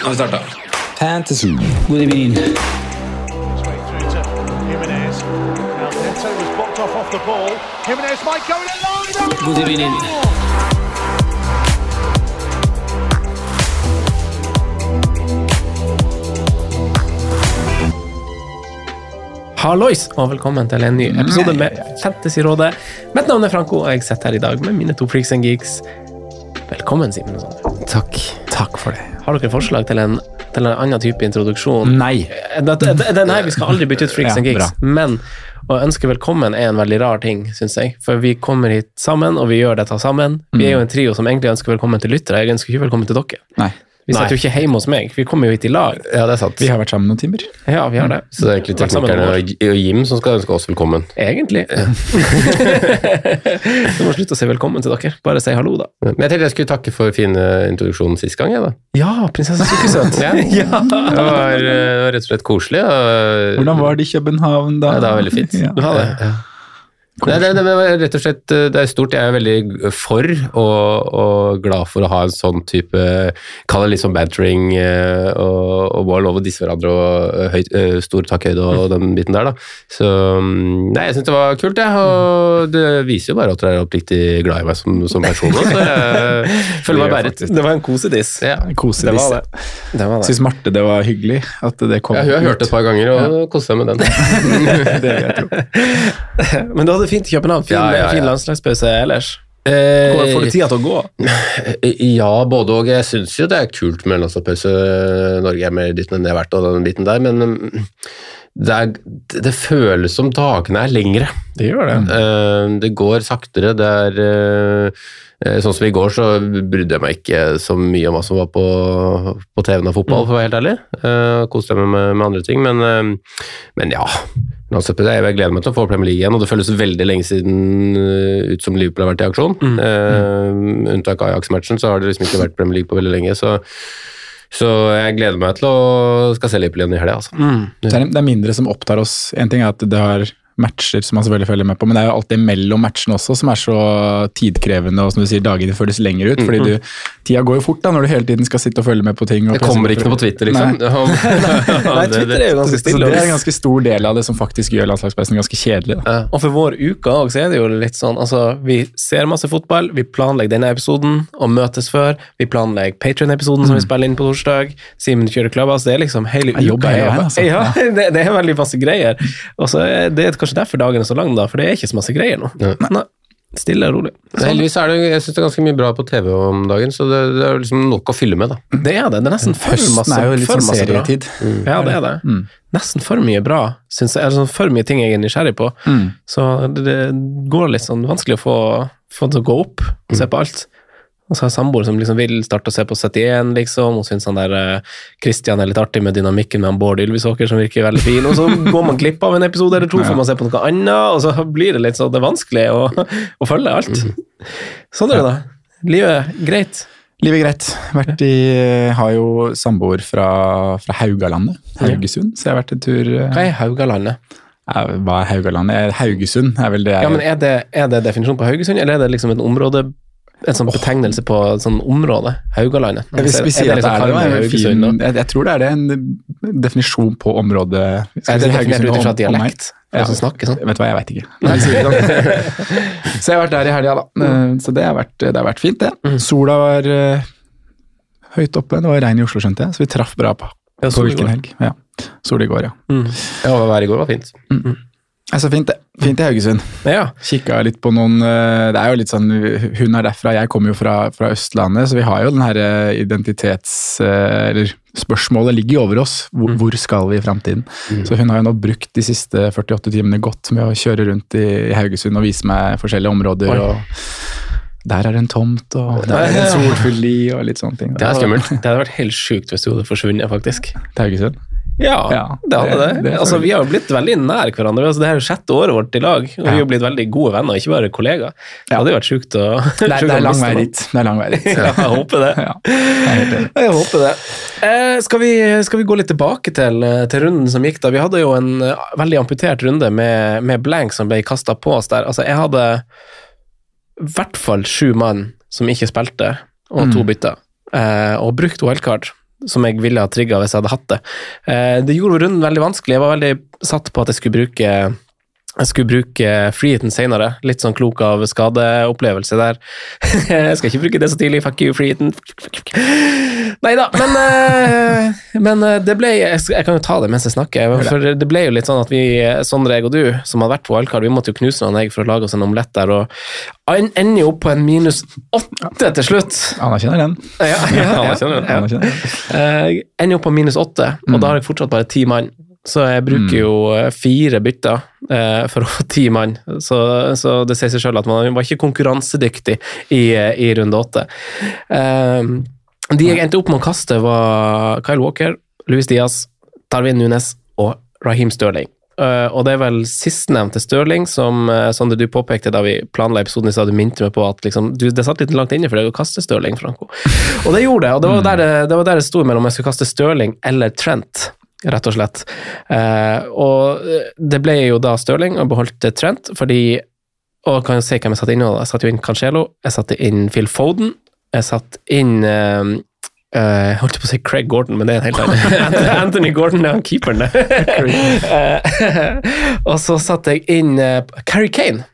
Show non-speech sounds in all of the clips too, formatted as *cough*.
Nå har vi starta. Fantasy. God evening. God evening. Hallois, og velkommen til en ny episode med Fantasyrådet. Mitt navn er Franco, og jeg sitter her i dag med mine to freaks and geeks. Velkommen, Simen. Takk. Takk for det. Har dere forslag til en, til en annen type introduksjon? Nei. Det- Den her, Vi skal aldri bytte ut freaks *laughs* Ja, and geeks, men å ønske velkommen er en veldig rar ting, syns jeg. For vi kommer hit sammen, og vi gjør dette sammen. Vi er jo en trio som egentlig ønsker velkommen til lyttere. Jeg ønsker ikke velkommen til dere. Nei. Vi sitter jo ikke hjemme hos meg, vi kommer jo hit i lag. Ja, det er sant. Vi har vært sammen noen timer. Ja, vi har det. Så det er egentlig teknikerne og Jim som skal ønske oss velkommen. Egentlig. *laughs* Du må slutte å si velkommen til dere. Bare si hallo, da. Men jeg tenkte jeg skulle takke for fin eh, introduksjon sist gang. Jeg, da. Ja, prinsesse Sukkersøt. *laughs* Ja. Det var, uh, det var rett og slett koselig. Og, Hvordan var det i København da? Ja, det var veldig fint. Ja. Du har det? Ja. Nei, det, det rett og slett eh, det er stort. Jeg er veldig for og, og glad for å ha en sånn type Kall det litt sånn bantering eh, og, og må ha lov å disse hverandre og høy, høyt, eh, stor takkhøyde og den biten der, da. Så mm, Nei, jeg syns det var kult, jeg. Og det viser jo bare at dere er oppriktig glad i meg som, som person. også, Så jeg *laughs* føler meg bæret. Det var en kosediss. Ja. Kose Det var det. det, var det. Syns Marte det var hyggelig at det kom Ja, hun har hørt det et par ganger og kost seg med den. *laughs* det vil jeg tro. *laughs* Men du hadde det fint i København. Fin, Ja, ja, fin landslagspause ellers. Hvordan Får du tida til å gå? *laughs* Ja, både og. Jeg syns jo det er kult med landslagspause. Norge er mer dit enn det har vært, og den biten der, men mm, det, er, det føles som dagene er lengre. Det gjør det. Eh, Det går saktere. Det er eh, Sånn som i går, så brydde jeg meg ikke så mye om hva som var på, på TV-en av fotball, for å være helt ærlig. Koste meg med, med andre ting, men, eh, men ja. Landslagspause, Jeg gleder meg til å få Premier League igjen, og det føles veldig lenge siden eh, ut som Liverpool har vært i aksjon. Eh, unntak av Ajax-matchen, så har det liksom ikke vært Premier League på veldig lenge. så så jeg gleder meg til å skal se Liverpool igjen i helga. Altså. Det er, det er mindre som opptar oss. En ting er at det har matcher som man selvfølgelig følger med på, men det er jo alltid mellom matchene også som er så tidkrevende, og som du sier, dagene føles lenger ut. fordi du, Tida går jo fort da, når du hele tiden skal sitte og følge med på ting. og Det kommer ikke noe på Twitter, liksom. Nei, *laughs* *laughs* Twitter er jo ganske Så stille. det er en ganske stor del av det som faktisk gjør landslagspausen ganske kjedelig. Da. Og for vår uke også, så er det jo litt sånn altså, Vi ser masse fotball, vi planlegger denne episoden og møtes før. Vi planlegger Patrion-episoden som vi spiller inn på torsdag. Simen kjører Clubhouse. Det er liksom hele Det er uka. hele er- veien, altså. *laughs* Ja, det, det er veldig masse greier. Og så er det kanskje derfor dagen er så lang, da, for det er ikke så masse greier nå. Ja. Nei. Stille og rolig. Sånn. Heldigvis er det jeg synes det er ganske mye bra på TV om dagen, så det, det er liksom nok å fylle med. da. Det er det. Det er nesten for Høsten masse, er jo litt for sånn masse bra. Mm. Ja, det er det. Mm. Nesten for mye bra, syns jeg. Eller sånn for mye ting jeg er nysgjerrig på. Mm. Så det, det går litt sånn vanskelig å få, få det til å gå opp og se på alt. Og så har jeg samboer som liksom vil starte å se på 71, liksom. Hun syns han der Kristian Christian er litt artig med dynamikken med han Bård Ylvisåker, som virker veldig fin. Og så går man glipp av en episode eller to, får man se på noe annet, og så blir det litt sånn det er vanskelig å, å følge alt. Sånn er det, da. Livet greit. Livet er greit. Vært i, har jo samboer fra, fra Haugalandet, Haugesund, så jeg har vært en tur eh, Hva er Haugalandet? Hva er Haugalandet? Eh, Haugesund er vel det jeg Ja, men er det, er det definisjonen på Haugesund, eller er det liksom et område en sånn betegnelse på et sånn område? Haugalandet? Ja, hvis vi sier at det er det, Karmøy, er det jeg, jeg tror det er det en definisjon på området Skal Er definert Haugesund ut ifra dialekt? det som snakker sånn? Vet du hva, jeg veit ikke. Sånn. *laughs* Så jeg har vært der i helga, da. Eh, Så det har vært, det har vært fint, det. Mm. Sola var uh, høyt oppe. Det var regn i Oslo, skjønte jeg, så vi traff bra på, Ja, på hvilken helg. Ja. Sol i går, ja. Mm. Ja, været i går var fint. Det er så fint. Fint i Haugesund. Ja. Kikka litt på noen eh, Det er jo litt sånn Hun er derfra, jeg kommer jo fra, fra Østlandet, så vi har jo den her eh, identitets... eh, Eller spørsmålet ligger jo over oss. Hvor, hvor skal vi i framtiden? Så hun har jo nå brukt de siste 48 timene godt med å kjøre rundt i, i Haugesund og vise meg forskjellige områder. Oi. og der er det en tomt, og der er det en solfull li, og litt sånne ting. Det er skummelt. Det hadde vært helt sjukt hvis du hadde forsvunnet, faktisk. Til Haugesund. Ja, Ja, det hadde det. det- det altså, vi har jo blitt veldig nær hverandre. Altså, det her er jo sjette året vårt i lag, og vi har blitt veldig gode venner, ikke bare kollegaer. Det hadde jo vært sjukt å *laughs* Det er, det er lang vei dit. Det er lang vei dit. *laughs* Ja, jeg håper det. Ja, jeg er håper det. Eh, skal, vi, skal vi gå litt tilbake til, til runden som gikk da? Vi hadde jo en eh, veldig amputert runde med, med blank som ble kasta på oss der. Altså, jeg hadde i hvert fall sju mann som ikke spilte, og to bytter. Eh, og brukt wildcard, som jeg ville ha trigga hvis jeg hadde hatt det. Eh, det gjorde runden veldig vanskelig. Jeg var veldig satt på at jeg skulle bruke jeg skulle bruke freehiten senere. Litt sånn klok av skadeopplevelse der. *laughs* jeg skal ikke bruke det så tidlig, fuck you, freehiten. Nei da, men, eh, men eh, det ble jeg, kan jo ta det mens jeg snakker. For det ble jo litt sånn at vi, Sondre, jeg og du, som hadde vært på wildcard, vi måtte jo knuse noen egg for å lage oss en omelett der, og han ender jo opp på en minus åtte til slutt. Anerkjenner den. Ja, ja, ja, *laughs* ja. Jeg ender jo på minus åtte, og da har jeg fortsatt bare ti mann. Så jeg bruker jo eh, fire bytter eh, for *laughs* å få ti mann. Så, så det sier seg sjøl at man var ikke konkurransedyktig i, eh, i runde åtte. Eh, de jeg endte opp med å kaste, var Kyle Walker, Louis Diaz, Darwin Nunes og Raheem Stirling. Uh, og det er vel sistnevnte Stirling som uh, Sondre, du påpekte da vi planla episoden i stad, du minte meg på at liksom, du, det satt litt langt inne for deg å kaste Stirling, Franco. *laughs* Og det gjorde det, og det var der det, det, var der det sto mellom om jeg skulle kaste Stirling eller Trent rett og slett. Eh, og det ble jo da Stirling og beholdt Trent, fordi Og kan jo se hvem jeg satte inn. Jeg satte jo inn Cancelo, jeg satte inn Phil Foden, jeg satte inn eh, eh, jeg holdt på å si Craig Gordon, men det er en helt annen. *laughs* Anthony Gordon er han keeperen, det. *laughs* *laughs* og så satte jeg inn Carrie Kane.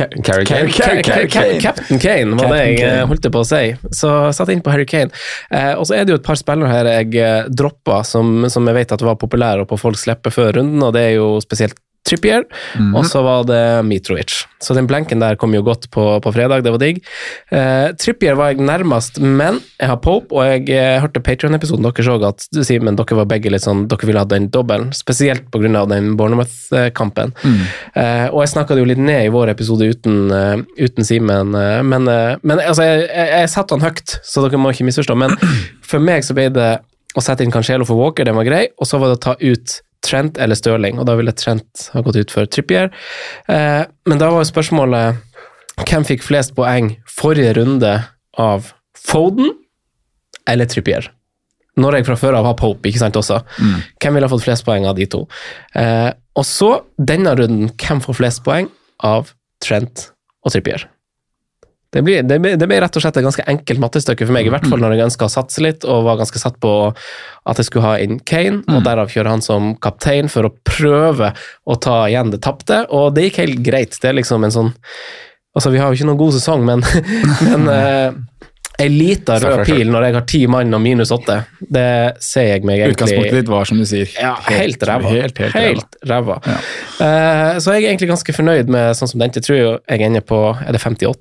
Captain Kane var det jeg eh, holdt på å si. Så jeg satte inn på Harry Kane. Eh, og så er det jo et par spillere her jeg eh, droppa, som, som jeg vet at var populære og på folks lepper før runden, og det er jo spesielt Trippier, Mhm. og så var det Mitrovic. Så den blenken der kom jo godt på, på fredag, det var digg. Eh, Trippier var jeg nærmest, men jeg har Pope, og jeg eh, hørte Patreon-episoden deres òg at du sier, men dere var begge litt sånn, dere ville ha den dobbelen, spesielt pga. den Bournemouth-kampen. Eh, og jeg snakka det jo litt ned i vår episode uten, uh, uten Simen, uh, men, uh, men altså, jeg, jeg, jeg satte han høyt, så dere må ikke misforstå. Men for meg så ble det å sette inn Cancelo for Walker, den var grei, og så var det å ta ut Trent eller Stirling, og da ville Trent ha gått ut for Trippier. Eh, men da var jo spørsmålet hvem fikk flest poeng forrige runde av Foden eller Trippier? Når jeg fra før av har Pope, ikke sant også. Hvem ville ha fått flest poeng av de to? Eh, og så, denne runden, hvem får flest poeng av Trent og Trippier? Det blir, det, det ble rett og slett et ganske enkelt mattestykke for meg, i hvert fall når jeg ønska å satse litt, og var ganske satt på at jeg skulle ha inn Kane, og derav kjøre han som kaptein for å prøve å ta igjen det tapte, og det gikk helt greit. Det er liksom en sånn Altså, vi har jo ikke noen god sesong, men, *laughs* men uh, ei lita rød pil når jeg har ti mann og minus åtte, det ser jeg meg egentlig Utgangspunktet ditt var, som du sier, ja, helt ræva. Helt, helt. Helt ræva. Ja. Uh, så jeg er egentlig ganske fornøyd med sånn som den. Jeg tror jeg ender på er det 58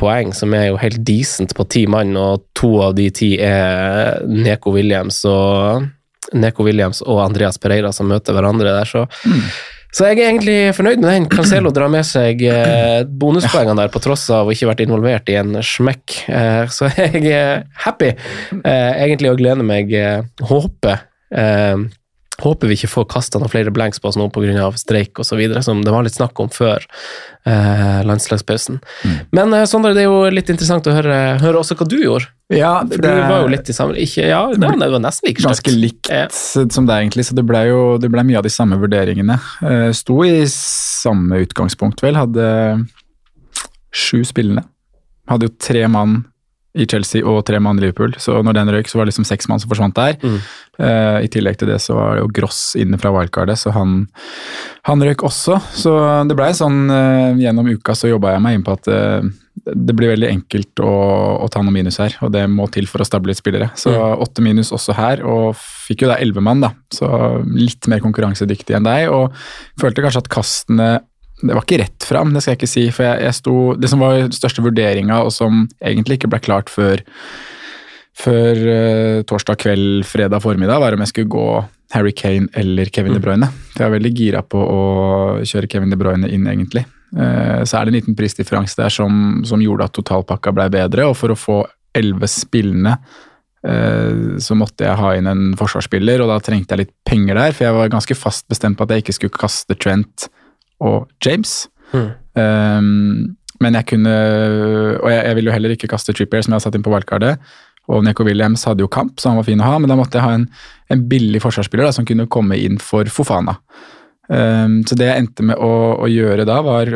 poeng, som er jo helt decent på ti mann, og to av de ti er Neko Williams og Neko Williams og Andreas Pereira som møter hverandre der, så Så jeg er egentlig fornøyd med den. Cancelo drar med seg eh, *clears throat* bonuspoengene der, på tross av å ikke vært involvert i en smekk. Eh, så *laughs* jeg er happy, eh, egentlig, og gleder meg. Håper Håper vi ikke får kasta noen flere blanks på oss nå pga. streik osv., som det var litt snakk om før eh, landslagspausen. Men eh, Sondre, det er jo litt interessant å høre, høre også hva du gjorde. Ja, For du var jo litt i samme ikke, Ja, det var, det var nesten like Ganske likt Ja. som det, egentlig, så det ble jo det ble mye av de samme vurderingene. Eh, Sto i samme utgangspunkt, vel. Hadde sju spillende. Hadde jo tre mann i Chelsea og tre mann i Liverpool. Så når den røyk, så var det liksom seks mann som forsvant der. Eh, I tillegg til det så var det jo Gross inne fra wildcardet, så han, han røyk også. Så det blei sånn uh, Gjennom uka så jobba jeg meg inn på at uh, det blir veldig enkelt å, å ta noen minus her, og det må til for å stable litt spillere. Så åtte minus også her, og fikk jo da elleve mann, da. Så litt mer konkurransedyktig enn deg, og følte kanskje at kastene det var ikke rett fram, det skal jeg ikke si. For jeg, jeg sto, det som var største vurderinga, og som egentlig ikke ble klart før, før uh, torsdag kveld, fredag formiddag, var om jeg skulle gå Harry Kane eller Kevin De Bruyne. For jeg var veldig gira på å kjøre Kevin De Bruyne inn, egentlig. Uh, så er det en liten prisdifferanse der som, som gjorde at totalpakka ble bedre, og for å få elleve spillende eh, så måtte jeg ha inn en forsvarsspiller, og da trengte jeg litt penger der, for jeg var ganske fast bestemt på at jeg ikke skulle kaste Trent og James. Mm. Um, men jeg kunne Og jeg, jeg ville jo heller ikke kaste Trippier, som jeg har satt inn på valgkartet. Og Neko Williams hadde jo kamp, så han var fin å ha, men da måtte jeg ha en, en billig forsvarsspiller da, som kunne komme inn for Fofana. Um, så det jeg endte med å, å gjøre da, var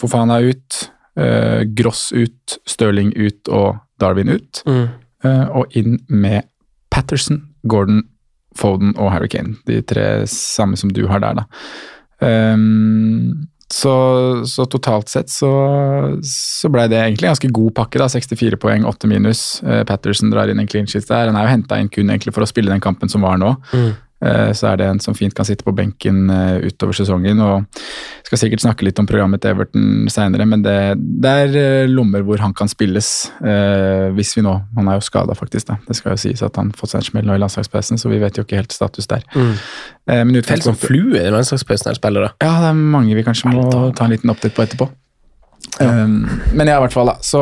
Fofana ut, uh, Gross ut, Stirling ut og Darwin ut. Mm. Uh, og inn med Patterson, Gordon, Foden og Harry Kane. De tre samme som du har der, da. Um, så, så, totalt sett så, så ble det egentlig en ganske god pakke. da, 64 poeng, 8 minus. Uh, Patterson drar inn en clean sheet der. Han er jo henta inn kun egentlig for å spille den kampen som var nå. Mm. Uh, så er det en som fint kan sitte på benken uh, utover sesongen. og Skal sikkert snakke litt om programmet til Everton seinere, men det, det er lommer hvor han kan spilles. hvis vi nå Han er jo skada, faktisk. da, Det skal jo sies at han har fått seg en smell nå i landslagspausen, så vi vet jo ikke helt status der. Mm. men Helt som flue i landslagspausen her, spillere. Ja, det er mange vi kanskje må ta en liten update på etterpå. Ja. Um, men ja, i hvert fall, da. Så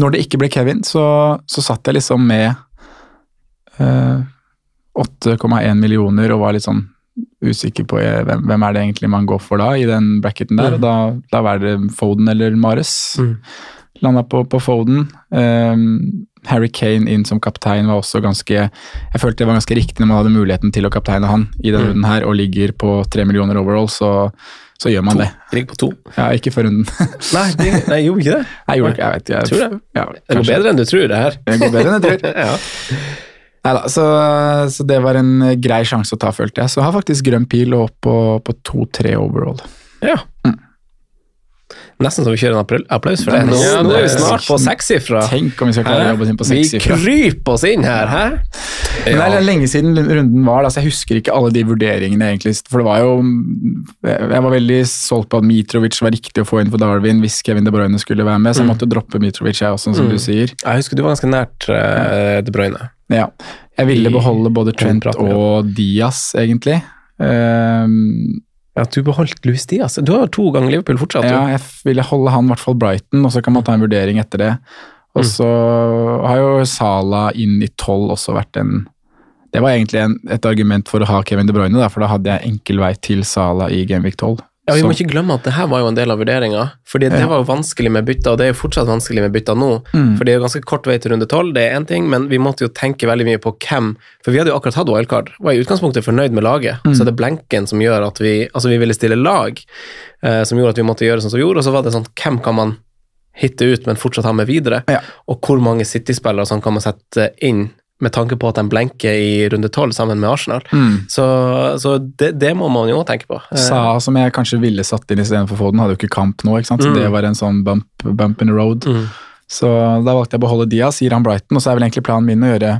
når det ikke ble Kevin, så, så satt jeg liksom med uh, 8,1 millioner og var litt sånn usikker på hvem, hvem, er det egentlig man går for da, i den bracketen der. Mm. Da, da var det Foden eller Mares. Mm. Landa på, på Foden. Um, Harry Kane inn som kaptein var også ganske Jeg følte det var ganske riktig når man hadde muligheten til å kapteine han i denne Mm. runden her, og ligger på tre millioner overall, så, så gjør man To. det. Ligger på to. Ja, ikke før runden. *laughs* Nei, de, nei, jeg gjorde ikke det. Jeg gjorde ikke, jeg vet jeg, Tror det. Ja, Det går bedre enn du tror, det her. Det går bedre enn jeg tror. *laughs* ja. Neida, så, så det var en grei sjanse å ta, følte jeg. Så jeg har faktisk grønn pil og opp på, på 2-3 overall. Ja. Nesten så vi kjører en april- applaus for det. Nå, Ja, nå er vi snart på sekssifra. Tenk om vi skal klare å jobbe oss inn på Vi kryper oss inn her, hæ? Men det er lenge siden runden var, da, så jeg husker ikke alle de vurderingene. egentlig. For det var jo Jeg var veldig solgt på at Mitrovic var riktig å få inn for Darwin hvis Kevin De Bruyne skulle være med, så jeg Mm. måtte droppe Mitrovic, jeg også, som Mm. du sier. Jeg husker du var ganske nært uh, De Bruyne. Ja. Jeg ville beholde både Trent praten, ja. og Diaz, egentlig. Um, Ja, du beholdt Louis Diaz. Du har to ganger Liverpool fortsatt, ja, jeg ville holde han, i hvert fall Brighton, og så kan man ta en vurdering etter det. Og Mm. så har jo Sala inn i tolv også vært en Det var egentlig en, et argument for å ha Kevin De Bruyne, da, for da hadde jeg enkel vei til Sala i Genvik 12. Ja, Vi må ikke glemme at det her var jo en del av vurderinga. Fordi det var jo vanskelig med bytta, og det er jo fortsatt vanskelig med bytta nå. Mm. For det er jo ganske kort vei til runde tolv, det er én ting, men vi måtte jo tenke veldig mye på hvem For vi hadde jo akkurat hatt wildcard, var i utgangspunktet fornøyd med laget. Mm. Så det er blenken som gjør at vi Altså, vi ville stille lag, eh, som gjorde at vi måtte gjøre sånn som vi gjorde, og så var det sånn Hvem kan man hitte ut, men fortsatt ha med videre? Ja. Og hvor mange City-spillere som kan man sette inn med tanke på at de blenker i runde tolv sammen med Arsenal? Mm. Så, så det, det må man jo tenke på. Eh, Sa som jeg kanskje ville satt inn istedenfor Foden, hadde jo ikke kamp nå, ikke sant? så Mm. det var en sånn bump, bump in the road. Mm. Så da valgte jeg å beholde Diaz, gir han Brighton, og så er vel egentlig planen min å gjøre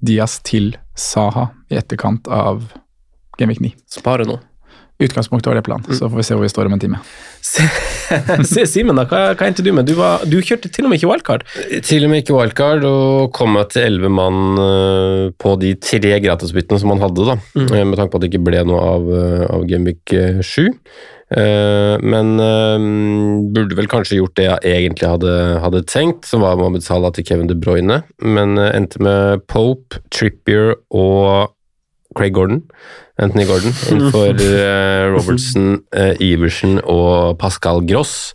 Diaz til Saha i etterkant av Gameweek 9. Spare nå. Utgangspunktet var det planen, så får vi se hvor vi står om en time. *laughs* Se, Simen, da, hva, hva endte du med? Du, var, du kjørte til og med ikke wildcard. Til og med ikke wildcard, og kom meg til elleve mann eh, på de tre gratisbyttene som man hadde, da. Mm. Eh, Med tanke på at det ikke ble noe av, eh, av Gameweek 7. Eh, Men burde vel kanskje gjort det jeg egentlig hadde, hadde tenkt, som var Mohammed Salah til Kevin De Bruyne, men endte med Pope, Trippier og Craig Gordon, Anthony Gordon, innenfor uh, *laughs* Robertson, uh, Iversen og Pascal Gross.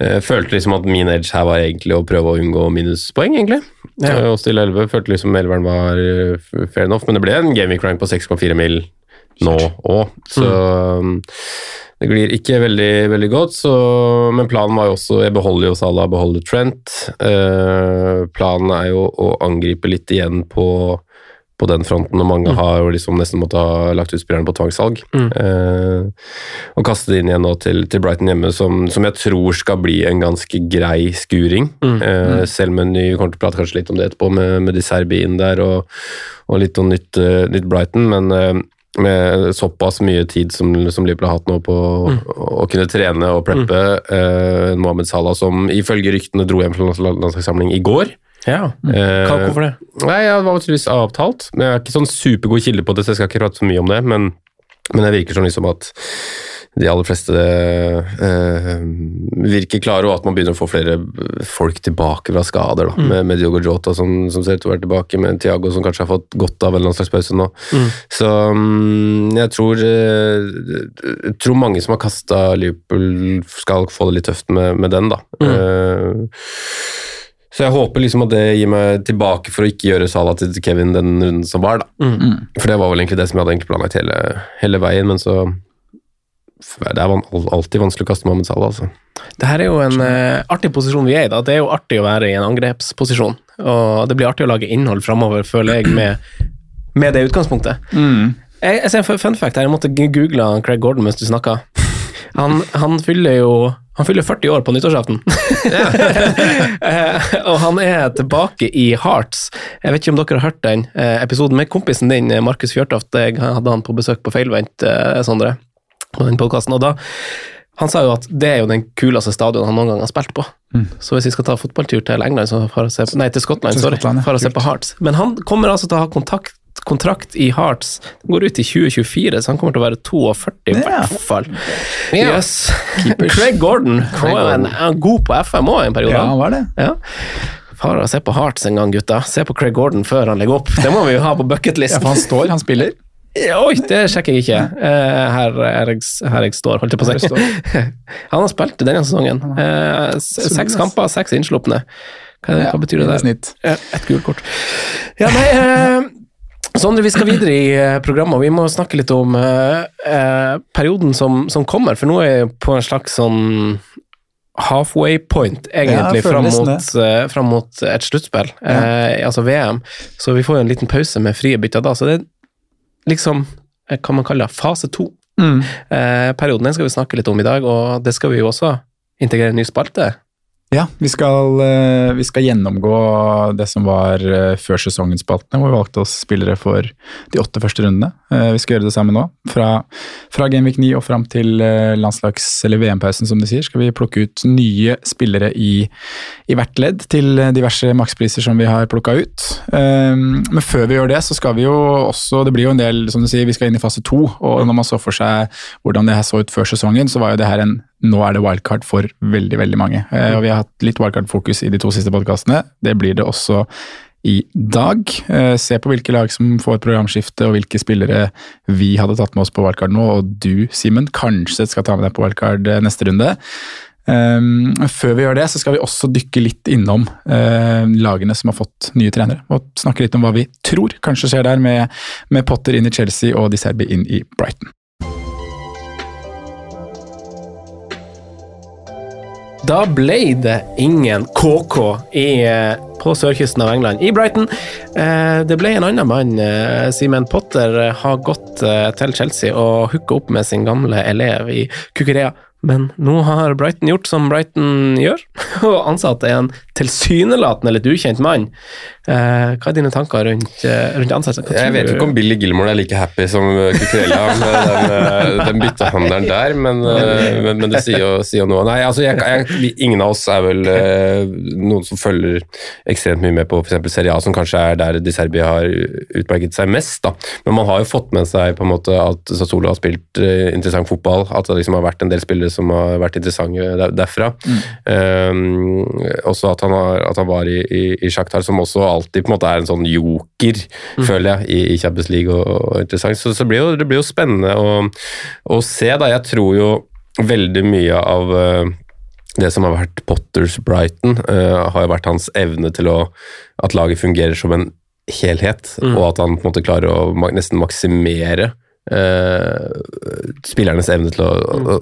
Uh, følte liksom at min edge her var egentlig å prøve å unngå minuspoeng, egentlig. Ja. Uh, og stille 11. Følte liksom elveren var fair enough, men det ble en gaming rank på 6,4 mil nå òg. Så mm. det glir ikke veldig, veldig godt. Så, men planen var jo også Jeg beholder jo Salah, beholder Trent. Planen er jo å angripe litt igjen på, på den fronten, og mange har jo liksom nesten måttet ha lagt ut spillerne på tvangssalg. Eh, og kaste det inn igjen nå til, til Brighton hjemme, som, som jeg tror skal bli en ganske grei skuring. Eh, selv med en ny Vi kommer til å prate kanskje litt om det etterpå, med, med de Serbi inn der og, og litt om nytt, uh, nytt Brighton, men eh, med såpass mye tid som, som Liverpool har hatt nå på å, å kunne trene og preppe eh, Mohammed Salah, som ifølge ryktene dro hjem fra lands- landslagssamling i går. Ja. Eh, Hva, hvorfor det? Nei, ja, Det var tydeligvis avtalt. Men Jeg er ikke sånn supergod kilde på det, så jeg skal ikke prate så mye om det. Men, men det virker sånn liksom at de aller fleste eh, virker klare, og at man begynner å få flere folk tilbake fra skader. Da, med, med Diogo Jota som, som ser ut til å være tilbake, med Thiago som kanskje har fått godt av en eller annen slags pause nå. Så mm, jeg tror, eh, jeg tror mange som har kasta Liverpool, skal få det litt tøft med, med den. da. Eh, så jeg håper liksom at det gir meg tilbake for å ikke gjøre Salah til Kevin den runden som var. da. For det var vel egentlig det som jeg hadde egentlig planlagt hele, hele veien, men så Det er alltid vanskelig å kaste Mohammed Salah, altså. Det her er jo en uh, artig posisjon vi er i. da. Det er jo artig å være i en angrepsposisjon. Og det blir artig å lage innhold framover, føler jeg, med, med det utgangspunktet. Jeg, jeg ser en fun fact her. Jeg måtte google Craig Gordon mens du snakka. Han, han fyller jo han fyller 40 år på nyttårsaften. *laughs* Eh, og han er tilbake i Hearts. Jeg vet ikke om dere har hørt den eh, episoden med kompisen din, eh, Markus Fjørtoft. Jeg hadde han på besøk på Feilvendt, eh, Sondre, på den podkasten. Og da han sa jo at det er jo den kuleste stadion han noen gang har spilt på. Så hvis vi skal ta fotballtur til England, så får og se nei, til Skottland, sorry, for å se på Hearts. Men han kommer altså til å ha kontakt, kontrakt i Hearts. Den går ut i 2024, så han kommer til å være 42 i Ja. hvert fall. Ja. Yes. Craig Gordon han var en, en god på FM òg en periode. Ja, han var det. Ja. Far se på Hearts en gang, gutta. Se på Craig Gordon før han legger opp. Det må vi jo ha på Ja, bucketlisten. for han står, han spiller. Oi, det sjekker jeg ikke. Eh, her, er jeg, her jeg står, holdt jeg på å si. *laughs* Han har spilt denne sesongen. Eh, seks kamper, seks innslupne. Hva, hva betyr det det er der? snitt. Et gult kort. Ja, nei eh, Sondre, vi skal videre i eh, programmet, og vi må snakke litt om eh, eh, perioden som, som kommer. For nå er jeg på en slags sånn halfway point, egentlig, ja, fram, mot, eh, fram mot et sluttspill, eh, altså VM. Så vi får jo en liten pause med frie bytter da. Så det er liksom, Kan hva man kaller det, fase to. Mm. Eh, perioden den skal vi snakke litt om i dag, og det skal vi jo også integrere en ny spalte. Ja, vi skal, eh, vi skal gjennomgå det som var eh, før sesongen-spaltene, hvor vi valgte oss spillere for de åtte første rundene. Eh, Vi skal gjøre det samme nå. Fra, fra Genvik 9 og fram til landslags- eller VM-pausen, som de sier, skal vi plukke ut nye spillere i, i hvert ledd til diverse makspriser som vi har plukka ut. Men før vi gjør det, så skal vi jo også Det blir jo en del, som du sier, vi skal inn i fase to. Og når man så for seg hvordan det her så ut før sesongen, så var jo det her en nå er det wildcard for veldig veldig mange. Eh, og Vi har hatt litt wildcard-fokus i de to siste podkastene. Det blir det også i dag. Eh, se på hvilke lag som får et programskifte, og hvilke spillere vi hadde tatt med oss på wildcard nå. Og du, Simen, kanskje skal ta med deg på wildcard eh, neste runde. Um, før vi gjør det, så skal vi også dykke litt innom lagene som har fått nye trenere. Og snakke litt om hva vi tror kanskje skjer der, med, med Potter inn i Chelsea og Di Serbi inn i Brighton. Da ble det ingen KK i, eh, på sørkysten av England, i Brighton. Eh, Det ble en annen mann. eh, Simen Potter har gått til Chelsea og hooka opp med sin gamle elev i Kukurea. Men nå har Brighton gjort som Brighton gjør, *laughs* og ansatt en tilsynelatende litt ukjent mann. Eh, Hva er dine tanker rundt, eh, rundt ansettelsen? Jeg vet ikke om Billy Gilmore er like happy som Cucurella med den, eh, den byttehandelen der, men, eh, men, men det sier jo, sier noe. Nei, altså jeg, jeg, ingen av oss er vel eh, noen som følger ekstremt mye med på f.eks. Serie A, som kanskje er der De Serbi har utmerket seg mest. da. Men man har jo fått med seg på en måte at Sassolo har spilt eh, interessant fotball, at det liksom har vært en del spillere som har vært interessante der, derfra. Um, også at han, har, at han var i, i, i Shakhtar, som også alltid på en måte er en sånn joker, føler jeg, i, i Champions League. Og, og interessant. Så, så blir jo, det blir jo spennende å, å se. da. Jeg tror jo veldig mye av eh, det som har vært Potters Brighton, uh, har jo vært hans evne til å At laget fungerer som en helhet, og at han på en måte klarer å nesten maksimere eh, spillernes evne til å, å,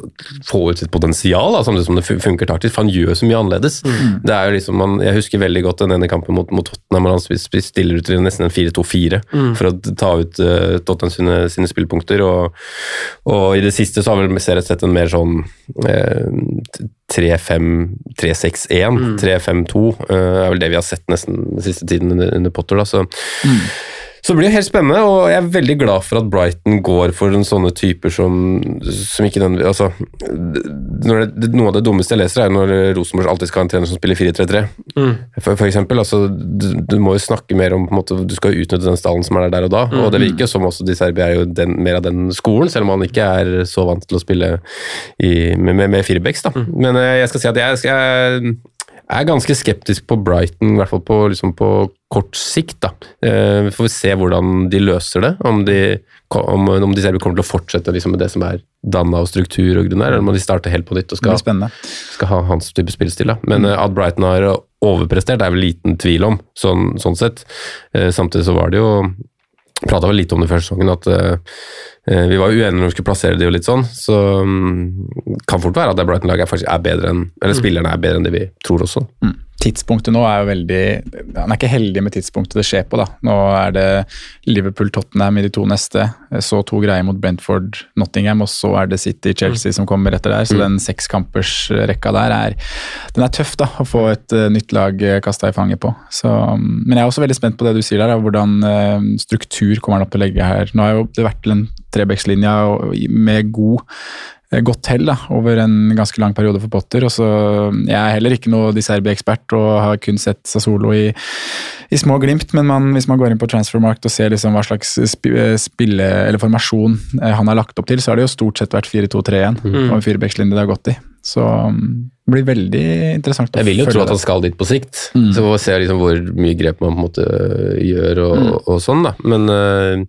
få ut sitt potensial, da, samtidig som det funker taktisk, for han gjør så mye annerledes. Det er jo liksom, man, jeg husker veldig godt den ene kampen mot, mot Tottenham, hvor han stiller ut til nesten en 4-2-4 for å ta ut uh, Tottenham sine, sine spillpunkter, og, og i det siste så har vel ser jeg sett en mer sånn eh, 3-5-3-6-1, 3-5-2, uh, er vel det vi har sett nesten den siste tiden under, under Potter. da, så så det blir jo helt spennende, og jeg er veldig glad for at Brighton går for en sånne typer som, som ikke den, altså, det, Noe av det dummeste jeg leser, er når Rosenborg alltid skal ha en trener som spiller 4-3-3. For, for eksempel, altså, du, du må jo snakke mer om måte, Du skal jo utnytte den stallen som er der der og da, og det virker som også de Serbia er jo den, mer av den skolen, selv om han ikke er så vant til å spille i, med, med, med firebacks. Mm. Men eh, jeg skal si at jeg, jeg, jeg er ganske skeptisk på Brighton, i hvert fall på, liksom på kort sikt. da. Eh, vi får se hvordan de løser det. Om de, om, om de selv kommer til å fortsette liksom, med det som er danna og struktur, og grunn der, eller om de starter helt på nytt og skal, skal ha hans type spillestil. da. Men mm. at Brighton har overprestert, er vel liten tvil om, sånn, sånn sett. Eh, samtidig så var det jo prata vel litt om det før sesongen, at eh, vi var uenige når vi skulle plassere det og litt sånn. Så um, kan fort være at det Brighton-laget faktisk er bedre enn eller spillerne er bedre enn det vi tror også. Mm. Tidspunktet nå er jo veldig Han er ikke heldig med tidspunktet det skjer på. da. Nå er det Liverpool-Tottenham i de to neste, så to greier mot Brentford, Nottingham, og så er det City-Chelsea som kommer etter der. Så den sekskampers-rekka der er den er tøff da, å få et uh, nytt lag uh, kasta i fanget på. Så, um, men jeg er også veldig spent på det du sier der, da, hvordan uh, struktur kommer han opp til å legge her. Nå har jo det vært en trebekslinje med god eh, godt hell da, over en ganske lang periode for Potter. og så Jeg er heller ikke noe De Serbi-ekspert og har kun sett Sassolo i, i små glimt, men man, hvis man går inn på Transfermarkt og ser liksom hva slags eh, spille, eller formasjon eh, han har lagt opp til, så har det jo stort sett vært 4-2-3-1 Mm. og en firebekslinje det har gått i. Så mm, det blir veldig interessant Jeg vil jo tro at han skal dit på sikt, Mm. så vi se liksom hvor mye grep man på en måte gjør og, Mm. og sånn. da. Men uh,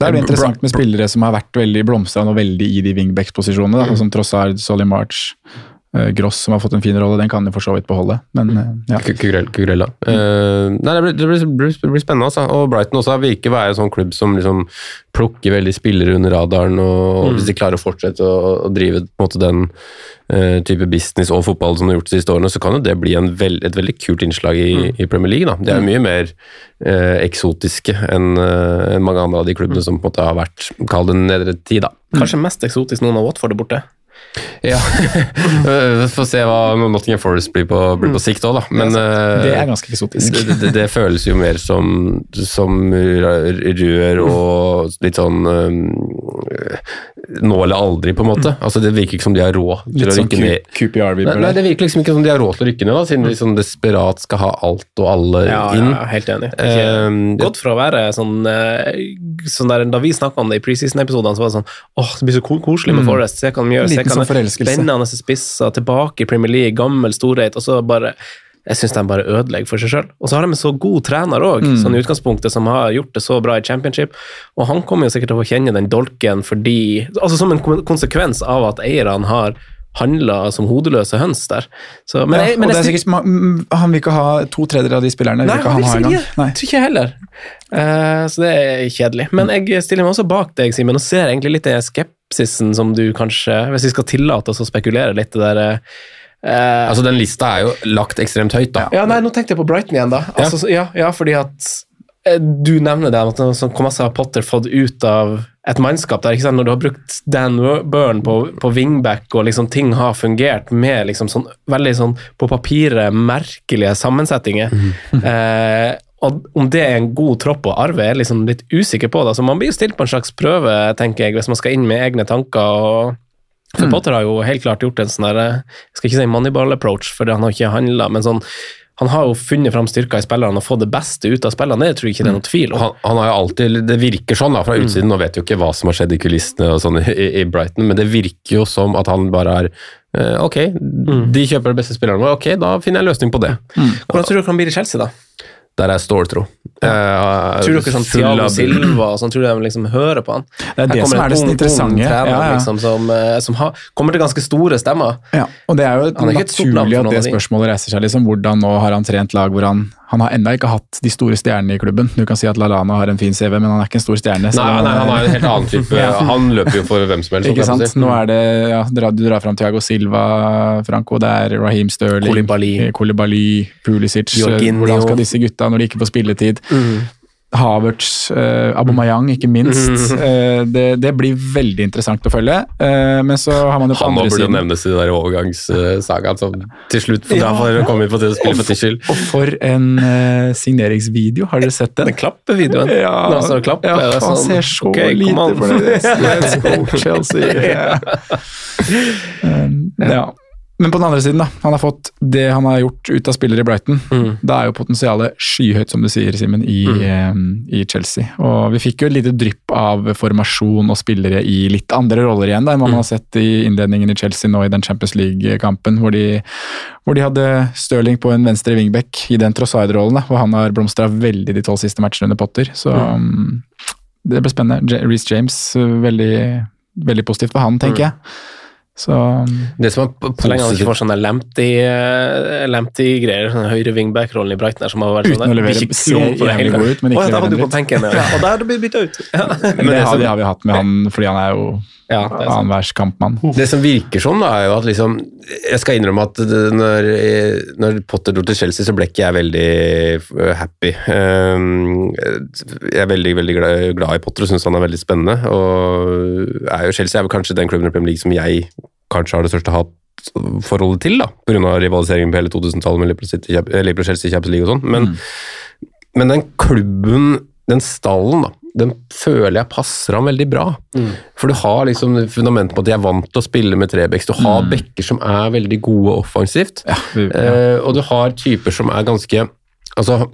Da er det interessant med spillere som har vært veldig blomstrende og veldig i de wingback-posisjonene, mm. som Trossard, Solly March, Gross som har fått en fin rolle, den kan de for så vidt beholde. Men eh, ja. Kukurella. Eh, nei, det blir, det blir, det blir spennende, altså. Og Brighton også virker å være en sånn klubb som liksom plukker veldig spillere under radaren, og, og hvis de klarer å fortsette å, å drive på en måte den uh, type business og fotball som de har gjort de siste årene, så kan jo det bli en vel, et veldig kult innslag i, i Premier League. da. Det er mye mer uh, eksotiske enn eh, mange andre av de klubbene som på en måte har vært, kall det nedre tid, da. Kanskje mest eksotisk noen av Watford er borte. Ja, *laughs* Vi får se hva Nottingham Forest blir på, blir på sikt òg, da. Men eh, Det er ganske eksotisk. det, det, det føles jo mer som, som rør og litt sånn um, Nå eller aldri, på en måte. Altså Det virker ikke som de har råd til Litt å sånn rykke ned. Nei, nei. Det virker liksom ikke som de har råd til å rykke ned, da, siden de sånn desperat skal ha alt og alle Ja, inn. ja, helt enig. Eh, Godt for å være sånn, sånn der, Da vi snakka om det i preseason-episodene, så var det sånn åh, det blir så koselig med Mm. Forest. Se hva de gjør. Se Forelskelse. spennende spisser tilbake i Premier League, gammel storhet, og så bare jeg syns de bare ødelegger for seg sjøl. Og så har de en så god trener òg, Mm. sånn i utgangspunktet, som har gjort det så bra i championship. Og han kommer jo sikkert til å få kjenne den dolken fordi Altså som en konsekvens av at eierne har handla som hodeløse høns der. Så, men ja, jeg, men jeg er sikkert, mm, Han vil ikke ha to tredjedeler av de spillerne. vil Nei, ikke han han vil ikke. Nei. Tror ikke heller. Uh, så det er kjedelig. Men jeg stiller meg også bak deg, Simen, og ser egentlig litt den skepsisen som du kanskje Hvis vi skal tillate oss å spekulere litt, det der eh, Altså Den lista er jo lagt ekstremt høyt, da. Ja, nei, nå tenkte jeg på Brighton igjen, da. Altså, så- ja. Ja, fordi at eh, du nevner det, at hvor masse har Potter fått ut av et mannskap der, ikke sant? Når du har brukt Dan Burn på, på wingback, og liksom ting har fungert med liksom sånn veldig sånn på papiret merkelige sammensetninger. eh, og om det er en god tropp å arve, er jeg liksom litt usikker på. Da. Så man blir jo stilt på en slags prøve, tenker jeg, hvis man skal inn med egne tanker. og for Potter har jo helt klart gjort en sånn der, jeg skal ikke si moneyball-approach, for han har ikke handla, men sånn han har jo funnet fram styrker i spillerne og fått det beste ut av spillerne, det tror jeg ikke det er noe tvil om. Han, han har jo alltid, Det virker sånn da, fra utsiden, nå vet jo ikke hva som har skjedd i kulissene og sånn i, i Brighton, men det virker jo som at han bare er eh, Ok, de kjøper de beste spillerne våre, ok, da finner jeg en løsning på det. Hvordan tror du han blir i Chelsea, da? Der er ståltro. Eh, Tror dere sånn Thiago Silva sånn, tror du de liksom hører på han? Det er det som er det interessante. trener, Ja, ja. Liksom, som, eh, som har, kommer til ganske store stemmer. Ja, og det er jo er naturlig at det spørsmålet reiser seg. liksom, Hvordan nå har han trent lag hvor han han har ennå ikke hatt de store stjernene i klubben. Du kan si at Lallana har en fin CV, men han er ikke en stor stjerne. så- Nei, nei, han er en helt annen type. *laughs* Ja. Han løper jo for hvem som helst. Ikke sant? si. Nå er det, ja, Du drar fram Thiago Silva, Franco. Det er Raheem Sterling, Kolibali, Kolibali Pulisic. eh, Jorginho. Hvordan skal disse gutta når de ikke får spilletid? Havertz, eh, Abomayang, ikke minst. Eh, det, det blir veldig interessant å følge. Eh, men så har man jo på Han andre burde jo burde nevnes i den overgangssagaen som til slutt for da får komme inn på til å spille for Tischel. Og for en eh, signeringsvideo, har dere sett den? Den klappevideoen. Ja, Når han står og klapper, ja, det han sånn, ser så ok, kom lite for det. *laughs* Let's go, Chelsea. Ja. *laughs* Um, ja. Men på den andre siden, da. Han har fått det han har gjort ut av spillere i Brighton. Mm. Da er jo potensialet skyhøyt, som du sier, Simen, i, um, i Chelsea. Og vi fikk jo et lite drypp av formasjon og spillere i litt andre roller igjen, da, enn man Mm. har sett i innledningen i Chelsea nå i den Champions League-kampen, hvor, de- hvor de hadde Stirling på en venstre wingback i den Trossard-rollen, hvor han har blomstra veldig de tolv siste matchene under Potter. Så um, det blir spennende. Reece James, veldig, veldig positivt for han, tenker jeg. Så um, Det som er Så lenge han ikke får sånne lempty-greier, sånn høyre wingback-rollen i Brighton der som har vært Uten sånn å levere- det jævlig hele god ut, men ikke Å, ja, på benken, ja. Og der har du blitt bytta ut. Ja. det, det har, det har vi hatt med han fordi han er jo Ja, er annenhvers kampmann. Det som virker sånn, da, er jo at liksom Jeg skal innrømme at når, når Potter dro til Chelsea, så ble ikke jeg veldig eh, happy. Um, Jeg er veldig veldig glad, glad i Potter og syns han er veldig spennende. Og er jo Chelsea er vel kanskje den klubben i Premier League som jeg kanskje har det største hatforholdet til, da, pga. rivaliseringen på hele 2000-tallet med Liverpool eh, Chelsea Champions League og sånn. Men, men den klubben, den stallen, da, den føler jeg passer ham veldig bra. For du har liksom fundamentet på at de er vant til å spille med trebecks. Du har bekker som er veldig gode offensivt, vi- eh, og du har typer som er ganske altså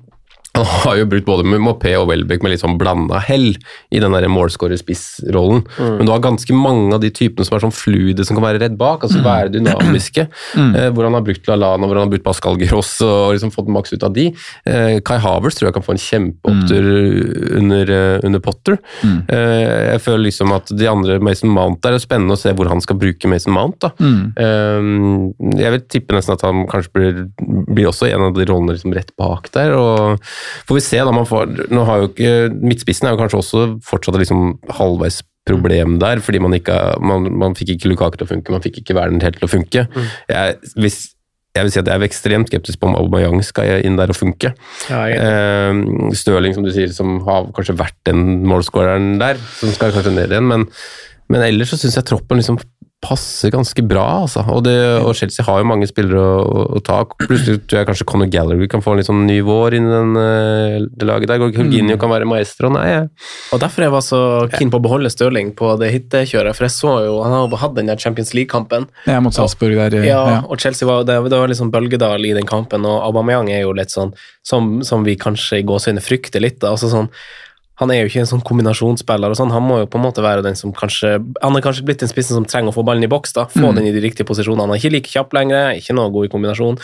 han har jo brukt både Mopé og Welbeck med litt sånn blanda hell i den målskårer-spiss-rollen. Men du har ganske mange av de typene som er sånn fluide, som kan være redd bak, altså være dynamiske. *clears throat* Eh, hvor han har brukt Lalana, hvor han har brukt Pascal Gross og liksom fått maks ut av de. Eh, Kai Havers tror jeg kan få en kjempeopptur under, eh, under Potter. Eh, jeg føler liksom at de andre Mason Mount der, er spennende å se hvor han skal bruke Mason Mount. da. Eh, jeg vil tippe nesten at han kanskje blir, blir også en av de rollene liksom rett bak der. og Får vi se, da. man får, nå har jo ikke, Midtspissen er jo kanskje også fortsatt liksom halvveis problem der, fordi man ikke man, man fikk ikke Lukaku til å funke, man fikk ikke Werner helt til å funke. Jeg, hvis, jeg vil si at jeg er ekstremt skeptisk på om Aubameyang skal inn der og funke. Ja, Eh, Stirling, som du sier, som har kanskje vært den målskåreren der, som skal kanskje ned igjen, men, men ellers så syns jeg troppen liksom passer ganske bra, altså. Og, det, og Chelsea har jo mange spillere å, å, ta. Plutselig tror jeg kanskje Conor Gallagher kan få en litt sånn ny vår inn i den, eh, det laget der. Jorginho kan være maestro. Nei, jeg Og derfor jeg var så keen på å beholde Stirling på det hittekjøret, for jeg så jo Han har jo hatt den der Champions League-kampen. Ja, mot Salzburg der. Ja, Ja. og Chelsea var, det, det var liksom bølgedal i den kampen, og Aubameyang er jo litt sånn som, som vi kanskje i gåsehudet frykter litt. da, altså sånn han er jo ikke en sånn kombinasjonsspiller. og sånn, Han må jo på en måte være den som kanskje Han er kanskje blitt den spissen som trenger å få ballen i boks. da, Få Mm. den i de riktige posisjonene. Han er ikke like kjapp lenger, ikke noe god i kombinasjon.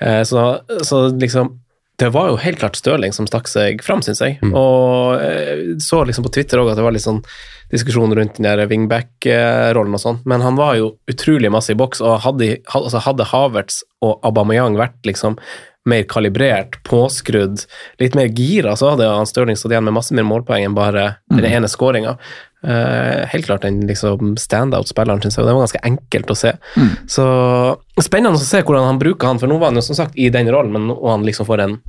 Eh, så, så liksom det var jo helt klart Stirling som stakk seg fram, syns jeg. Og eh, så liksom på Twitter òg at det var litt sånn diskusjon rundt den der wingback-rollen og sånn, men han var jo utrolig masse i boks, og hadde, had- altså hadde Havertz og Aubameyang vært liksom mer kalibrert, påskrudd, litt mer gira, så hadde han Stirling stått igjen med masse mer målpoeng enn bare den ene skåringa. helt klart den liksom standout-spilleren, syns jeg, det var ganske enkelt å se. Så spennende å se hvordan han bruker han, for nå var han jo som sagt i den rollen, men og han liksom får en,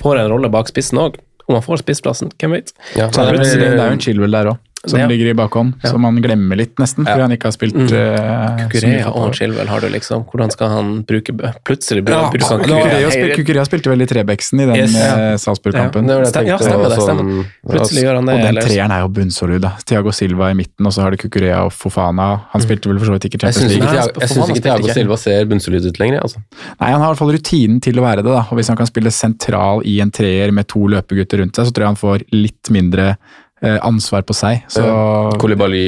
får en rolle bak spissen òg. Om han får spissplassen, hvem vet. Ja, det, er, det er jo en Chilwell der òg, som Ja. ligger i bakhånd, Ja. som man glemmer litt, nesten, fordi Ja. han ikke har spilt Mm. eh, Kukurea og Chilwell har du liksom. Hvordan skal han bruke Plutselig bruke Ja, bruke Kukurea Kukurea, spil, Kukurea spilte vel i Trebeksen i den Yes. eh, Salzburg-kampen. Ja, det det Ja, stemmer det. stemmer. sånn- Plutselig gjør han det. Og den treeren er jo bunnsolid. da. Thiago Silva i midten, og så har du Kukurea og Fofana. Han spilte vel for så vidt ikke Champions League. Jeg synes ikke Thiago Silva ser bunnsolid ut lenger. Altså. Nei, Han har i hvert fall rutinen til å være det. da. Og Hvis han kan spille sentral i en treer med to løpegutter rundt seg, så tror jeg han får litt mindre ansvar på seg. Så ja. Kolibali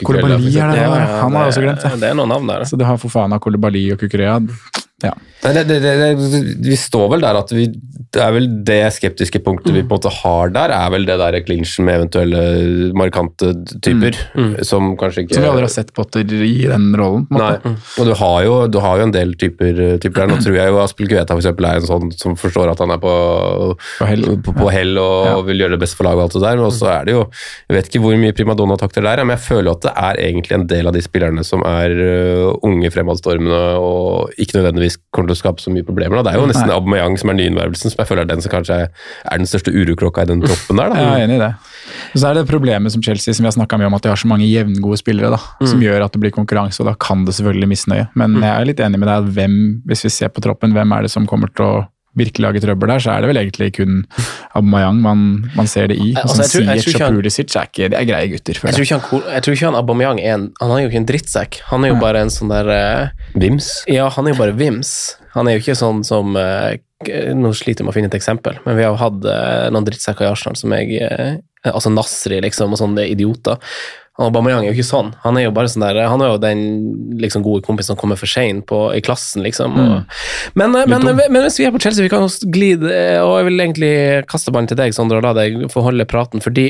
Kukurea, Kolibali er det, Ja, ja, han har jeg også glemt det. Det er noen navn der. Så du har Fofana, Kolibali og Kukurea. Nei, det, det, det, vi står vel der at vi, det er vel det skeptiske punktet vi på en måte har der, er vel det der clinchen med eventuelle markante typer, som kanskje ikke Som vi aldri har sett Potter i den rollen. Nei, og du har, jo, du har jo en del typer, typer der. Nå tror jeg jo Aspel Kveta for eksempel, er en sånn som forstår at han er på, På hell. på, på hell og Ja. vil gjøre det best for laget og alt det der. Men også er det jo Jeg vet ikke hvor mye primadonna-takter det er, men jeg føler at det er egentlig en del av de spillerne som er øh, unge, fremadstormende og ikke nødvendigvis kommer til å skape så mye problemer. Da. Det er jo nesten Nei. Aubameyang som er nyinnvervelsen, som jeg føler er den som kanskje er, den største urokråka i den troppen der. Da. Jeg er enig i det. Og så er det problemet som Chelsea, som vi har snakka mye om, at de har så mange jevngode spillere da, som gjør at det blir konkurranse, og da kan det selvfølgelig misnøye. Men jeg er litt enig med deg at hvem, hvis vi ser på troppen, hvem er det som kommer til å virkelig lage trøbbel der, så er det vel egentlig kun Aubameyang man, man ser det i. Altså, jeg tror- jeg tror Pulisic er ikke, det er greie gutter. Jeg tror han, jeg tror ikke han Aubameyang er en Han er jo ikke en drittsekk. Han er jo bare en sånn der uh, Vims. Ja, han er jo bare vims. Han er jo ikke sånn som uh, Nå sliter jeg med å finne et eksempel, men vi har jo hatt uh, noen drittsekker i Arsenal som jeg Altså Nasri, liksom, og sånne idioter. Han Aubameyang er jo ikke sånn. Han er jo bare sånn der Han er jo den liksom, gode kompisen som kommer for seint i klassen, liksom. Og, men, eh, men, men, hvis vi er på Chelsea, vi kan også glide eh, Og jeg vil egentlig kaste ballen til deg, Sondre, og la deg få holde praten, fordi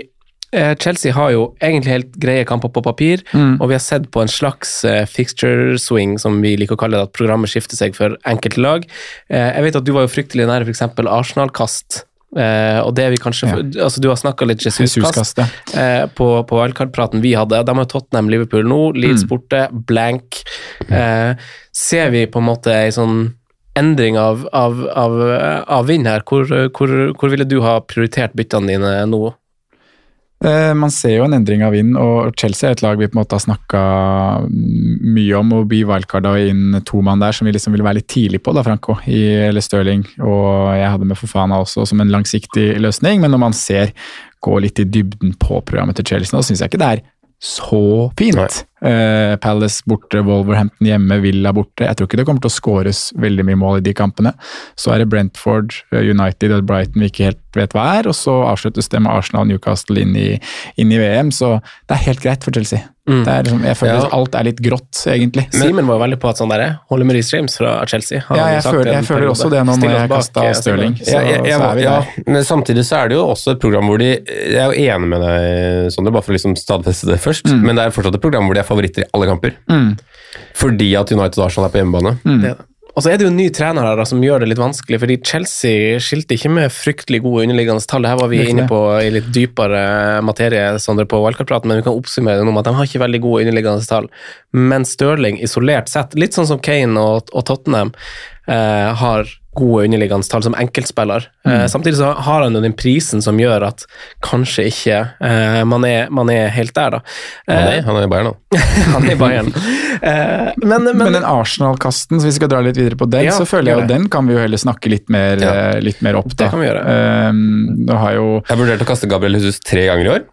eh, Chelsea har jo egentlig helt greie kamper på papir, og vi har sett på en slags eh, fixture swing, som vi liker å kalle det, at programmet skifter seg for enkelte lag. Eh, jeg vet at du var jo fryktelig nære f.eks. Arsenal-kast. Eh, og det vi kanskje altså Du har snakka litt Jesus-kast eh, på, på wildcard-praten vi hadde. De har Tottenham, Liverpool nå, Leeds borte, blank. Eh, ser vi på en måte ei sånn endring av, av, av, av vind her? Hvor, hvor, hvor ville du ha prioritert byttene dine nå? Eh, Man ser jo en endring av vind, og Chelsea er et lag vi på en måte har snakka mye om. og by wildcarda inn to mann der som vi liksom ville være litt tidlig på, da, Franco, i, eller Stirling. Og jeg hadde med Fofana også som en langsiktig løsning, men når man ser gå litt i dybden på programmet til Chelsea nå, syns jeg ikke det er så fint. Eh, Palace borte, Wolverhampton hjemme, Villa borte. Jeg tror ikke det kommer til å skåres veldig mye mål i de kampene. Så er det Brentford, eh, United og Brighton vi ikke helt vet hva er, og så avsluttes det med Arsenal og Newcastle inn i, inn i VM, så det er helt greit for Chelsea. Det er liksom, jeg føler Ja. alt er litt grått, egentlig. Simen var jo veldig på at sånn der, holder med Reece fra Chelsea. Ja, jeg sagt føler- jeg føler også det nå når jeg kasta eh, Stirling. Så- Ja, jeg, jeg, så er vi ja, der. men samtidig så er det jo også et program hvor de Jeg er jo enig med deg, Sondre, bare for å liksom stadfeste det først, men det er fortsatt et program hvor de er favoritter i alle kamper. Mm. Fordi at United og Arsenal er på hjemmebane. Det er det. Og så er det jo en ny trener her da, som gjør det litt vanskelig, fordi Chelsea skilte ikke med fryktelig gode underliggende tall. Det her var vi inne på i litt dypere materie Sondre, på wildcard-praten, men vi kan oppsummere det nå med at de har ikke veldig gode underliggende tall. Men Stirling isolert sett, litt sånn som Kane og, og Tottenham, eh, har gode underliggende tall som enkeltspiller. Eh, samtidig så har han jo den prisen som gjør at kanskje ikke eh, man, er, man er helt der, da. Han Eh, er, han er i Bayern, da. *laughs* han er i Bayern. Eh, men, men, Men den Arsenal-kasten, så vi skal dra litt videre på den, Ja, så føler jeg jo den kan vi jo heller snakke litt mer, Ja. eh, litt mer opp. Da. Det kan vi gjøre. Eh, har jo Jeg vurderte å kaste Gabriel Jesus tre ganger i år.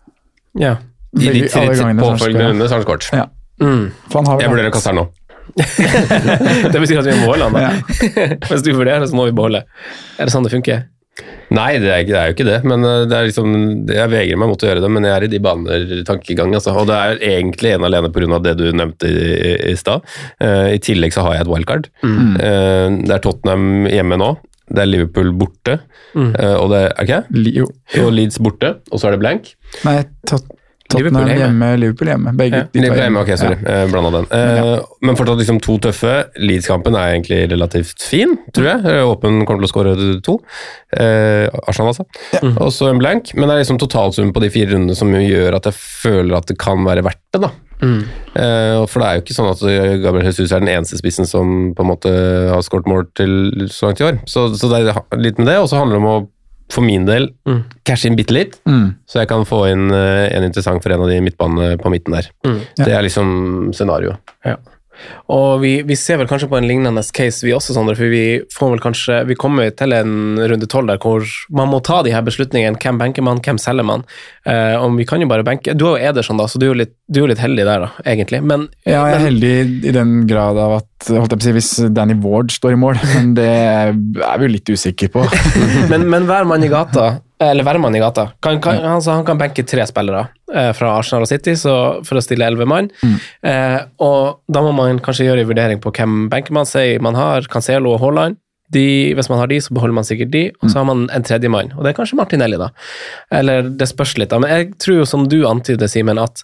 ja. I de tre han påfølgende rundene så har han skåret. Ja. Mm. Han Jeg vurderer å kaste her nå. *laughs* Det betyr at vi må beholde han, da. Hvis *laughs* du vurderer, så må vi beholde. Er det sånn det funker? Nei, det er, det er jo ikke det. Men uh, det er liksom, jeg vegrer meg mot å gjøre det, men jeg er i de baner tankegang. Altså. Og det er egentlig ene alene pga. det du nevnte i, i, i stad. Uh, I tillegg så har jeg et wildcard. Mm. Uh, det er Tottenham hjemme nå. Det er Liverpool borte. Uh, og det er ikke Li- Og Leeds borte, og så er det blank. Nei, Tot Liverpool hjemme. hjemme, Liverpool hjemme. Begge Ja. de Liverpool er hjemme, ok, sorry. Ja. Uh, Blanda den. Ja. men fortsatt liksom to tøffe. Leeds-kampen er egentlig relativt fin, tror jeg. Uh, Åpen kommer til å skåre to. Eh, Arsenal, altså. Og så en blank. Men det er liksom totalsummen på de fire rundene som gjør at jeg føler at det kan være verdt det, da. Uh, for det er jo ikke sånn at Gabriel Jesus er den eneste spissen som på en måte har skåret mål til så langt i år. Så, så det er litt med det, og så handler det om å for min del cashe inn bitte litt, Mm. så jeg kan få inn uh, en interessant for en av de midtbanene på midten der. Det er liksom scenarioet. Ja. Og vi, vi ser vel kanskje på en lignende case, vi også, Sondre. For vi får vel kanskje Vi kommer til en runde tolv der hvor man må ta de her beslutningene. Hvem benker man, hvem selger man? Eh, om vi kan jo bare benke Du er jo Ederson, da, så du er jo litt, du er jo litt heldig der, da, egentlig. Men, Ja, jeg er men heldig i den grad av at holdt jeg på å si, hvis Danny Ward står i mål, *laughs* men det er vi jo litt usikre på. *laughs* men, men hver mann i gata eller Værmann i gata. Kan, kan, han, sa han kan benke tre spillere eh, fra Arsenal og City så for å stille elleve mann. Eh, og da må man kanskje gjøre en vurdering på hvem benker man man har. Cancelo og Haaland. De, hvis man har de, så beholder man sikkert de, og så har man en tredjemann. Og det er kanskje Martinelli, da. Eller det spørs litt, da. Men jeg tror jo, som du antyder, Simen, at,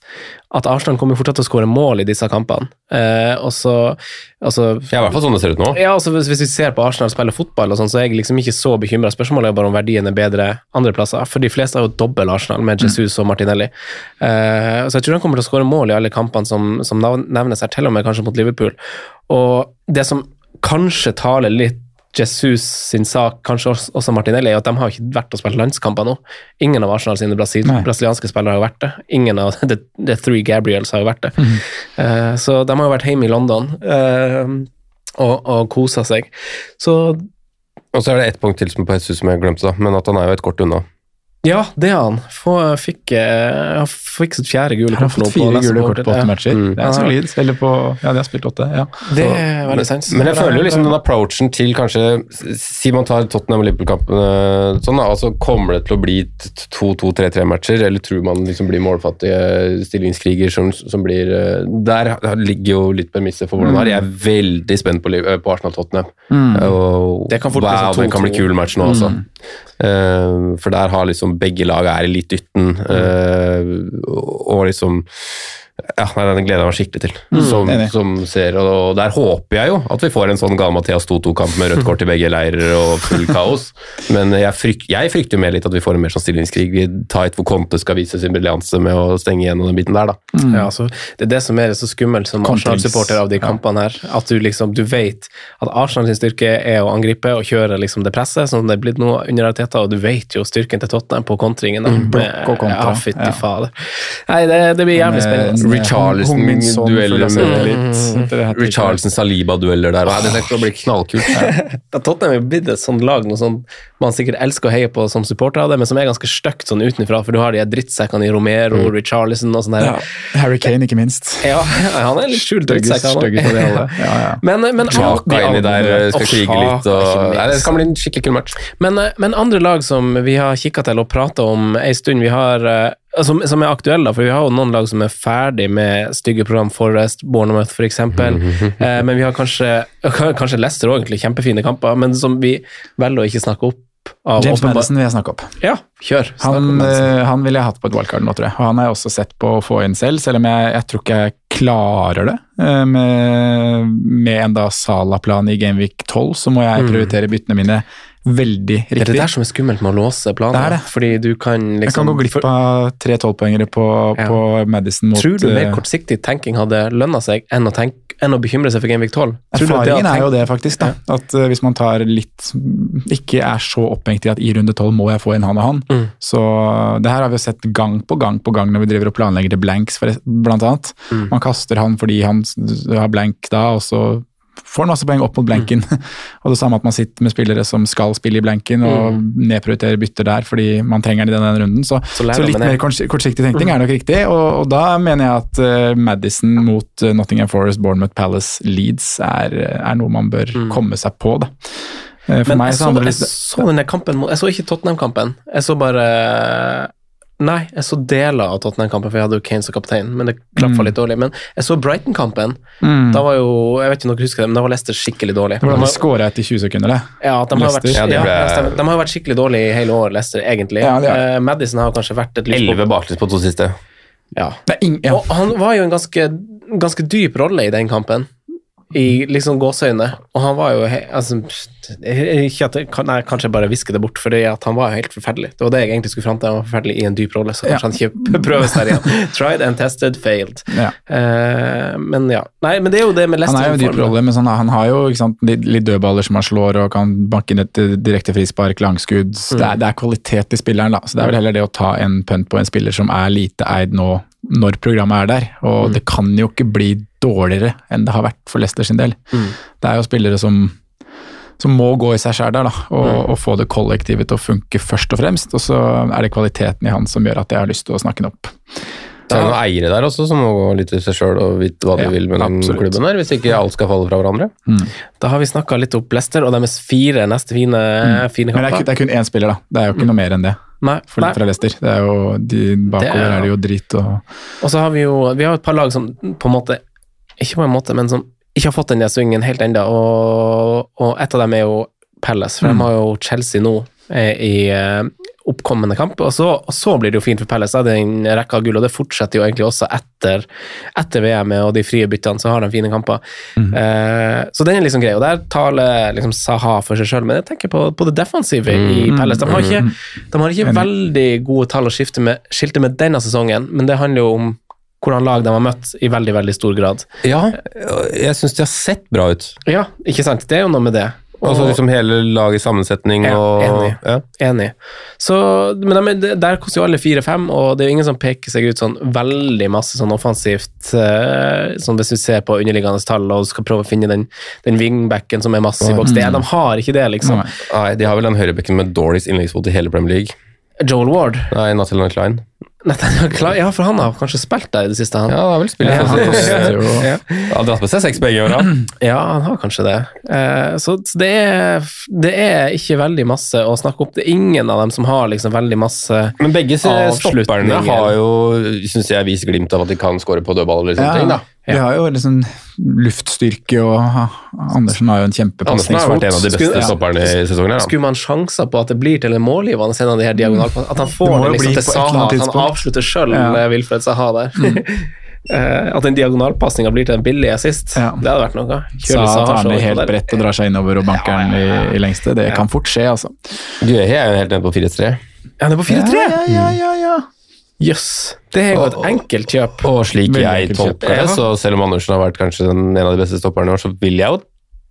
at Arsenal kommer fortsatt til å skåre mål i disse kampene. Eh, og så altså, Ja, i hvert fall sånn det ser ut nå. Ja, altså hvis, hvis vi ser på Arsenal spille fotball, og sånn, så er jeg liksom ikke så bekymra. Spørsmålet er bare om verdien er bedre andre plasser. For de fleste har jo dobbel Arsenal med Jesus og Martinelli. Eh, så jeg tror han kommer til å skåre mål i alle kampene som, som nevnes her, til og med kanskje mot Liverpool. Og det som kanskje taler litt Jesus sin sak, kanskje også- Martinelli, er at de har ikke vært og spilt landskamper nå. Ingen av Arsenal sine brasil Nei. brasilianske spillere har vært det. Ingen av *laughs* The, the Three Gabriels har vært det. Eh, så de har jo vært hjemme i London uh, og, og kosa seg. Så Og så er det ett punkt til som på Jesus som jeg glemte, da, men at han er jo et kort unna. Ja, det er han. Fikk, eh, fikk sitt fjerde gule kort han kort nå fått fire gule kort på åtte Ja. matcher? Mm. Det er solid. Eller på Ja, de har spilt åtte. Ja. Det er veldig sant. Men jeg føler jo liksom den approachen til kanskje Si man tar Tottenham og Liverpool-kampene sånn, da, altså kommer det til å bli 2-2-3-3-matcher, eller tror man liksom blir målfattige stillingskriger som, som blir eh, Der ligger jo litt premisset for hvordan det er. Jeg er veldig spent på, eh, på Arsenal-Tottenham. Og Det kan fort bli wow, sånn det kan bli kul match nå, altså. Eh, for der har liksom begge lag er i litt dytten, eh, og liksom ja, nei, Den gleder jeg meg skikkelig til, som, som ser. Og, der håper jeg jo at vi får en sånn gal Mathias 2-2-kamp med rødt kort i begge leirer og full kaos. Men jeg, fryk, jeg frykter mer litt at vi får en mer sånn stillingskrig. Tight hvor Conte skal vise sin briljanse med å stenge igjennom den biten der, da. Ja, altså, det er det som er så skummelt som Arsenal-supporter av de kampene her. At du liksom, du vet at Arsenal sin styrke er å angripe og kjøre liksom det presset, sånn som det er blitt nå under realiteten, og du vet jo styrken til Tottenham på kontringen. da. Mm, blokk og kontra. Ja, fytti Ja. fader. Nei, det, det blir jævlig spennende. Med Richarlison- Hung Min Son dueller føler seg med- her tricket. Richarlison-Saliba-dueller der. Nei, det kommer til å bli knallkult. *laughs* Da Tottenham er blitt et sånt lag noe sånn man sikkert elsker å heie på som supporter av det, men som er ganske stygt sånn utenfra, for du har de drittsekkene i Romero, Richarlison og sånn der. Ja. Harry Kane, ikke minst. Ja, *laughs* han er litt skjult drittsekk, han òg. *laughs* Ja, ja. Men, men, Chaka inni der eh, skal Og krige litt. Og, nei, det kan bli en skikkelig kul match. Men, eh, men andre lag som vi har kikka til og prata om ei stund, vi har eh, som, som er aktuelle, da, for vi har jo noen lag som er ferdig med stygge program, Forest, Bournemouth f.eks. eh, men vi har kanskje, *laughs* kanskje Leicester òg, egentlig kjempefine kamper, men som vi velger å ikke snakke opp. Av James åpenbar- Madison vil jeg snakke opp. Ja, kjør. Han, eh, han ville jeg hatt på et wildcard nå, tror jeg. Og han har jeg også sett på å få inn selv, selv om jeg, jeg tror ikke jeg klarer det. Eh, Med, med en da Sala-plan i Gameweek 12, så må jeg prioritere byttene mine veldig riktig. Det er det der som er skummelt med å låse planer. Det er det. Fordi du kan liksom Jeg kan gå glipp av tre tolvpoengere på, Ja. på Madison mot Tror du mer eh, kortsiktig tenking hadde lønna seg enn å, tenke, enn å bekymre seg for Genvik 12? Tror du at det Erfaringen er jo det, faktisk. da, At uh, Hvis man tar litt Ikke er så opphengt i at i runde tolv må jeg få inn han og han. Mm. Så det her har vi jo sett gang på gang på gang når vi driver og planlegger til blanks, for, blant annet. Mm. Man kaster han fordi han har blank da, og så får en masse poeng opp mot blanken. Mm. *laughs* og det samme at man sitter med spillere som skal spille i blanken, og nedprioriterer bytter der fordi man trenger den i denne runden. Så, Så så, litt mer kortsiktig tenkning er nok riktig, og, og da mener jeg at uh, Madison mot uh, Nottingham Forest, Bournemouth Palace, Leeds er, er noe man bør komme seg på. da. Eh, For Men meg jeg så så, jeg så denne kampen Jeg så ikke Tottenham-kampen. Jeg så bare Nei, jeg så deler av Tottenham-kampen, for jeg hadde jo Kane som kaptein, men det klaffa litt dårlig. Men jeg så Brighton-kampen. Mm. Da var jo Jeg vet ikke om dere husker det, men da var Leicester skikkelig dårlig. Hvordan De skåra etter 20 sekunder, det. ja, de har, vært, ja, de, ble- ja, de har vært skikkelig dårlige i hele år, Leicester, egentlig. Ja, Eh, Madison har kanskje vært et lyspunkt. Elleve baklengs på to siste. Ja. er ja. Og han var jo en ganske, ganske dyp rolle i den kampen, i liksom gåseøyne. Og han var jo altså, at nei, Kanskje jeg bare hvisker det bort, for han var helt forferdelig. Det var det jeg egentlig skulle fram til. Han var forferdelig i en dyp rolle, så kanskje han ikke *laughs* prøves der igjen. Tried and tested, failed. Ja. Uh, men ja. Nei, men det er jo det med Han er jo i dyp rolle, men sånn, han har jo sant, litt, litt dødballer som han slår, og kan banke inn et direkte frispark, langskudd. Mm. Det, er, det er kvalitet i spilleren, da. Så det er vel heller det å ta en punt på en spiller som er lite eid nå, når programmet er der. Og det kan jo ikke bli dårligere enn det har vært for Leicester sin del. Det er jo spillere som som må gå i seg sjæl der, da, og, og få det kollektivet til å funke først og fremst. Og så er det kvaliteten i han som gjør at jeg har lyst til å snakke den opp. Det er noen eiere der også som må gå litt i seg sjøl og vite hva de Ja, vil med den absolutt. klubben der, hvis ikke alt skal falle fra hverandre. Da har vi snakka litt opp Leicester og deres fire neste fine, fine kamper. Men det er, det er kun én spiller, da. Det er jo ikke noe mer enn det. Nei, For, nei. fra Leicester. Det er jo, de, bakover Det er- er det jo drit og Og så har vi jo vi har et par lag som på en måte Ikke på en måte, men som ikke har fått den der svingen helt ennå, og, og et av dem er jo Palace, for Mm. de har jo Chelsea nå eh, i eh, oppkommende kamp, og så, og så blir det jo fint for Pelles. Det er en rekke av gull, og det fortsetter jo egentlig også etter, etter VM og de frie byttene, så har de fine kamper. Mm. Eh, så den er liksom grei, og der taler liksom Saha for seg sjøl, men jeg tenker på, på det defensive i Pelles. De har ikke, de har ikke veldig gode tall å skifte med, skilte med denne sesongen, men det handler jo om hvordan lag de har møtt i veldig, veldig stor grad. Ja, jeg syns de har sett bra ut. Ja, ikke sant? Det er jo noe med det. Og- Altså liksom hele lagets sammensetning Ja, og enig. ja. Enig. Så, men de, der koster jo alle fire-fem, og det er jo ingen som peker seg ut sånn veldig masse sånn offensivt, eh, sånn hvis du ser på underliggende tall og skal prøve å finne den, den wingbacken som er masse i boks. Mm. de har ikke det, liksom. Nei. Nei, de har vel den høyrebekken med dårligst innleggsfot i hele Premier League. Joel Ward. Nei, Nathaniel Klein. Nathaniel Klein, Ja, for han har kanskje spilt der i det siste, han. Ja, han har vel spilt Ja, han koster jo ja. Har dratt med seg seks begge åra. Ja, han har kanskje det. Eh, så så det er, det er ikke veldig masse å snakke opp. Det er ingen av dem som har liksom veldig masse Men begge stopperne har jo, syns jeg, vist glimt av at de kan skåre på dødball eller sånne ting. da. De har jo liksom luftstyrke, og Andersen har jo en Andersen har kjempepasningsfot. vært en av de beste Skulle- ja. stopperne i sesongen. her. Skulle man sjanser på at det blir til en målgivende en av de her diagonalpassene? At han får Det det liksom til på Saha, at han avslutter sjøl, Ja. Mm. Wilfred Saha der. Mm. *laughs* at den diagonalpasninga blir til en billig assist, Ja. det hadde vært noe. Så Kjøre Saha tar han det helt bredt og drar seg innover og banker den i, i lengste. Det kan fort skje, altså. Du er helt nede på 4-3. Ja, han er på 4-3! Ja, ja, ja, ja. Yes. Det er jo et enkelt kjøp. Og slik Veldig jeg tolker det, så selv om Andersen har vært kanskje den, en av de beste stopperne i år, så vil jeg jo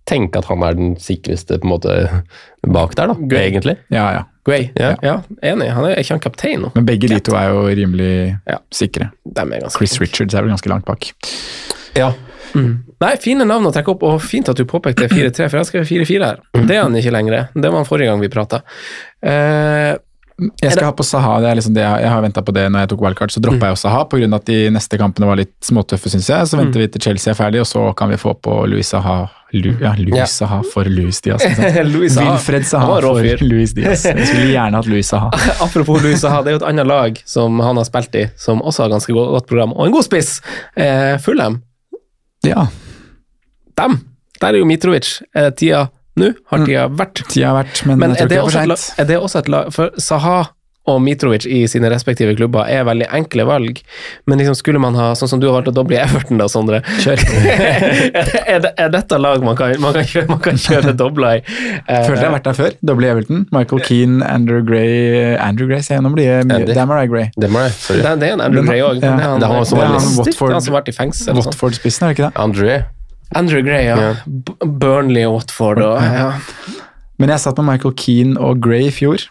tenke at han er den sikreste på en måte bak der, da, Gray. egentlig. ja, ja. Gray. Ja. Ja. enig. Han er er ikke han kaptein nå? Men begge de to er jo rimelig Ja. sikre. Er Chris Richards er vel ganske langt bak. Ja. Nei, fine navn å trekke opp, og fint at du påpekte 4-3, for jeg skrev 4-4 her. Det er han ikke lenger. Det var han forrige gang vi prata. Eh, Jeg skal ha på Saha, det er liksom det jeg, jeg har venta på det når jeg tok wildcard. Så droppa jeg jo Saha pga. at de neste kampene var litt småtøffe, syns jeg. Så venter vi til Chelsea er ferdig, og så kan vi få på Louis Saha Lu, Ja, Louis Ja. Saha for Louis Diaz. Louis *laughs* Saha. Wilfred Saha for. Louis Diaz. Jeg skulle gjerne hatt Louis Saha. *laughs* Apropos Louis Saha, det er jo et annet lag som han har spilt i, som også har ganske godt godt program, og en god spiss. Eh, Fulham, Ja, dem! Der er jo Mitrovic. Er det tida nå? Har tida vært? tida har vært, men, Men jeg tror det, ikke det er et, for seint. er det også et lag For Saha og Mitrovic i sine respektive klubber er veldig enkle valg, men liksom skulle man ha, sånn som du har valgt å doble i Everton, da, Sondre *laughs* er, det, er dette lag man kan, man kan, kjøre, man kan kjøre dobla i? Uh, Følte jeg har vært der før. Doble Everton. Michael Keane, Andrew Gray Andrew Gray, sier jeg nå blir det mye. Damarai Gray. Det. Sorry. det, det er en Andrew Gray òg. ja. Det er han, Det er han som har vært i fengsel. Watford-spissen, er det ikke det? André. Andrew Gray, ja. Ja. Burnley og Watford og ja. Men jeg satt med Michael Keane og Gray i fjor.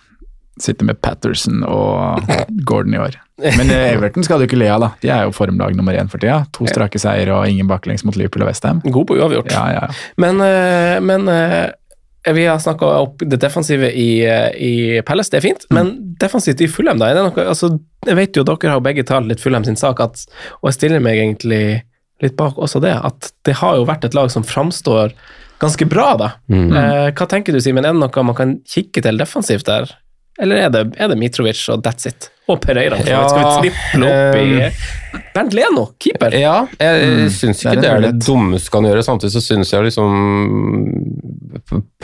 Sitter med Patterson og Gordon i år. Men eh, Everton skal du ikke le av, da. De er jo formlag nummer én for tida. To strake seier og ingen baklengs mot Liverpool og Westham. God på uavgjort. Ja, ja, ja. Men, eh, men eh, vi har snakka opp det defensive i, i Palace, det er fint. Men defensivt i Fulham, da? Er det noe, altså, jeg vet jo dere har begge talt litt Fulham sin sak, at, og jeg stiller meg egentlig litt bak også det, at det har jo vært et lag som framstår ganske bra, da. Mm. Eh, hva tenker du, Simen? Er det noe man kan kikke til defensivt der? Eller er det, er det Mitrovic og that's it? Og Pereira? for så. Skal vi triple opp i Bernt Leno, keeper? Ja, jeg mm, syns ikke det er det det dummeste kan gjøre. Samtidig så syns jeg liksom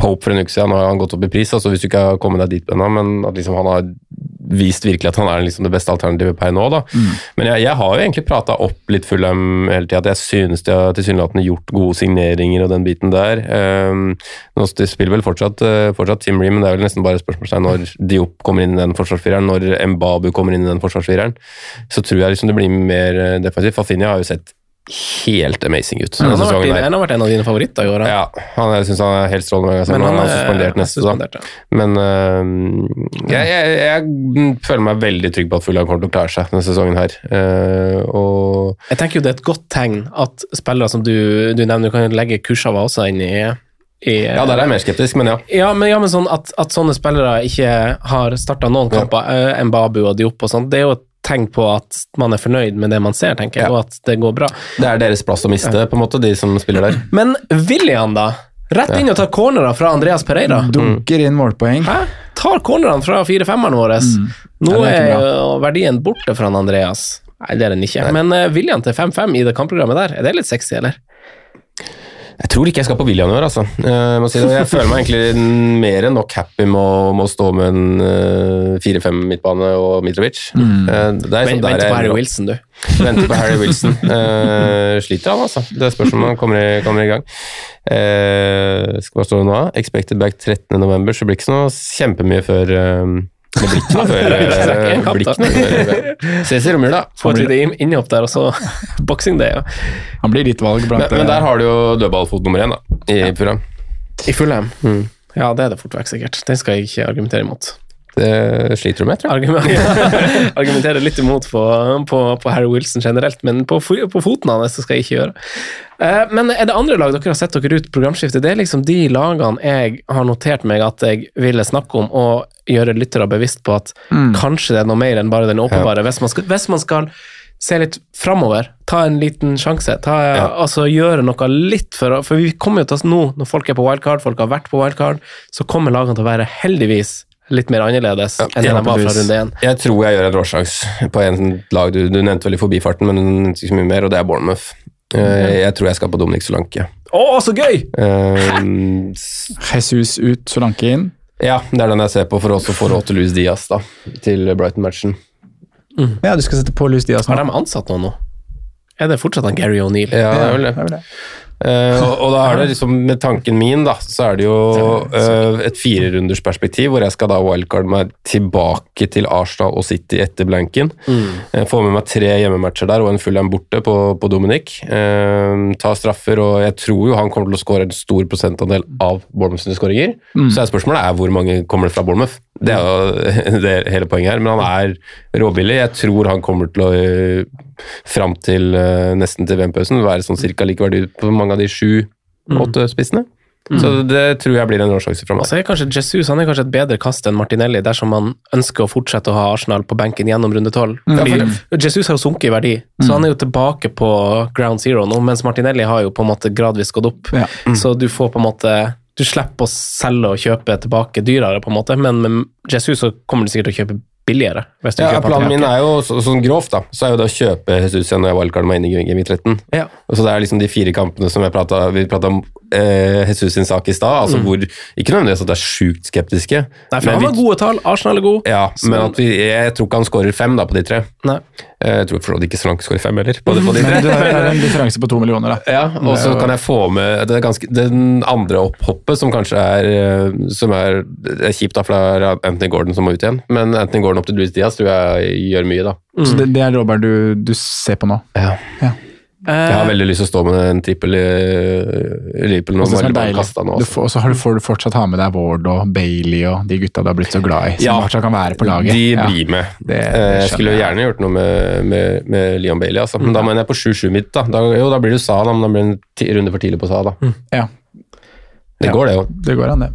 Pope for en uke siden har han gått opp i pris, altså hvis du ikke har kommet deg dit ennå, men at liksom han har vist virkelig at han er liksom det beste alternativet per nå. da. Men jeg, jeg har jo egentlig prata opp litt Fulham hele tida, at jeg synes de har tilsynelatende gjort gode signeringer og den biten der. Um, nå spiller vel fortsatt, eh, fortsatt Tim Ree, men det er vel nesten bare spørsmålstegn når Diop kommer inn i den forsvarsfireren, når Mbabu kommer inn i den forsvarsfireren. Så tror jeg liksom det blir mer eh, defensivt. Fafinha har jo sett helt amazing ut. Han har, vært, din- han har vært en av dine favoritter i år. Ja, han, jeg syns han er helt strålende. Men Men han, han er suspendert neste, suspendert, ja. Men uh, jeg, jeg, jeg føler meg veldig trygg på at Fulham kommer til å klare seg denne sesongen her. Uh, og Jeg tenker jo det er et godt tegn at spillere som du, du nevner, du kan legge Kursava også inn i, i ja, der er jeg mer skeptisk, men ja. Ja, men, ja, men sånn at, at sånne spillere ikke har starta noen kamper, eh, Mbabu og Diop og sånn, det er jo et tegn på at man er fornøyd med det man ser, tenker jeg, og at det går bra. Det er deres plass å miste, på en måte, de som spiller der. Men William, da? Rett inn og tar cornerer fra Andreas Pereira. Dunker inn målpoeng. Hæ? Tar cornerne fra fire-femmeren vår. Nå Ja, er er verdien borte fra Andreas. Nei, det er den ikke. Men uh, William til 5-5 i det kampprogrammet der, er det litt sexy, eller? Jeg tror ikke jeg skal på William i år, altså. Jeg, må si det. jeg føler meg egentlig mer enn nok happy med å, stå med en uh, 4-5 midtbane og Mitrovic. Mm. Eh, det er Vent, sånn *laughs* på Harry Wilson, du. Venter på Harry Wilson. Uh, sliter han, altså. Det spørs om han kommer i, kommer i gang. Uh, skal bare stå nå? Expected back 13.11, så det blir ikke så noe kjempemye før eh, *laughs* Det blir ikke noe før blir ikke da. noe Ses i romjula. Få et lite innhopp der, og så *laughs* boksing det, Ja. Han blir ditt valg blant Men, men der har du jo dødballfot nummer én, da, i Fulham. I Fulham. Mm. Ja, det er det fort vekk, sikkert. Den skal jeg ikke argumentere imot. Det sliter du med, tror jeg. Argumentere, *laughs* argumentere litt imot på, på, på Harry Wilson generelt, men på, på foten hans det skal jeg ikke gjøre. Eh, Men er det andre lag dere har sett dere ut programskiftet? Det er liksom de lagene jeg har notert meg at jeg ville snakke om, og gjøre lyttere bevisst på at Mm. kanskje det er noe mer enn bare den åpenbare. Hvis, man skal, hvis man skal se litt framover, ta en liten sjanse, ta, altså gjøre noe litt for For vi kommer jo til oss nå, når folk er på wildcard, folk har vært på wildcard, så kommer lagene til å være heldigvis litt mer annerledes enn det de var fra runde én. Jeg tror jeg gjør en råsjanse på en lag du, du nevnte vel i forbifarten, men du nevnte ikke så mye mer, og det er Bournemouth. Eh, Jeg tror jeg skal på Dominic Solanke. Å, så gøy! Eh, Jesus ut, Solanke inn. ja, det er den jeg ser på for også for til Louis Diaz da, til Brighton-matchen. Ja, du skal sette på Louis Diaz nå. Har de ansatt noen nå? Er det fortsatt han Gary O'Neill? Ja, det er vel det. Det er vel det. Eh, og, og da er det liksom, med tanken min, da, så er det jo uh, et firerundersperspektiv, hvor jeg skal da wildcard meg tilbake til Arsenal og City etter blanken. Eh, Få med meg tre hjemmematcher der og en full en borte på, på Dominic. Uh, ta straffer, og jeg tror jo han kommer til å skåre en stor prosentandel av Bournemouth sine skåringer. Så er spørsmålet er hvor mange kommer det fra Bournemouth. Det er jo *laughs* det er hele poenget her, men han er råbillig. Jeg tror han kommer til å fram til eh, nesten til VM-pausen være sånn cirka likeverdig på mange av de sju-åtte spissene. Så det tror jeg blir en råsjanse fra meg. Altså er kanskje Jesus han er kanskje et bedre kast enn Martinelli dersom man ønsker å fortsette å ha Arsenal på benken gjennom runde tolv. Fordi Jesus har jo sunket i verdi, så han er jo tilbake på ground zero nå, mens Martinelli har jo på en måte gradvis gått opp. Ja. Så du får på en måte Du slipper å selge og kjøpe tilbake dyrere, på en måte, men med Jesus så kommer du sikkert til å kjøpe billigere. Ja, planen min er jo så, sånn grovt, da, så er jo det å kjøpe Jesus når jeg wildcarder meg inn i Game 13. Ja. Og så det er liksom de fire kampene som pratet, vi prata om eh, Jesus sin sak i stad, altså hvor Ikke nødvendigvis at det er sjukt skeptiske, Nei, for han har gode tall, Arsenal er god. ja, men at vi, jeg tror ikke han skårer fem da på de tre. Nei. Eh, Jeg tror for så vidt ikke Solanke skårer fem heller på de, på de Men du har en differanse på to millioner, da. Ja, og så kan jeg få med det er ganske, den andre opphoppet, som kanskje er, eh, som er, er kjipt da, for det er Anthony Gordon som må ut igjen. Men Anthony Gordon opp til Louis Diaz tror jeg gjør mye, da. Så det, det er Robert du, du ser på nå. Ja. Ja. Jeg har veldig lyst til å stå med en trippel i Liverpool nå. Og er du altså. får, så får du fortsatt ha med deg Ward og Bailey og de gutta du har blitt så glad i, som Ja. fortsatt kan være på laget. De Ja. blir med. Det- det Eh, jeg skulle gjerne gjort noe med, med, med Leon Bailey, altså. men da mener jeg på 7-7 mitt. Da. Da, jo, da blir det Sa, da, men da blir det en runde for tidlig på Sa. Da. Ja, Det Ja. går, det jo. det går an, det.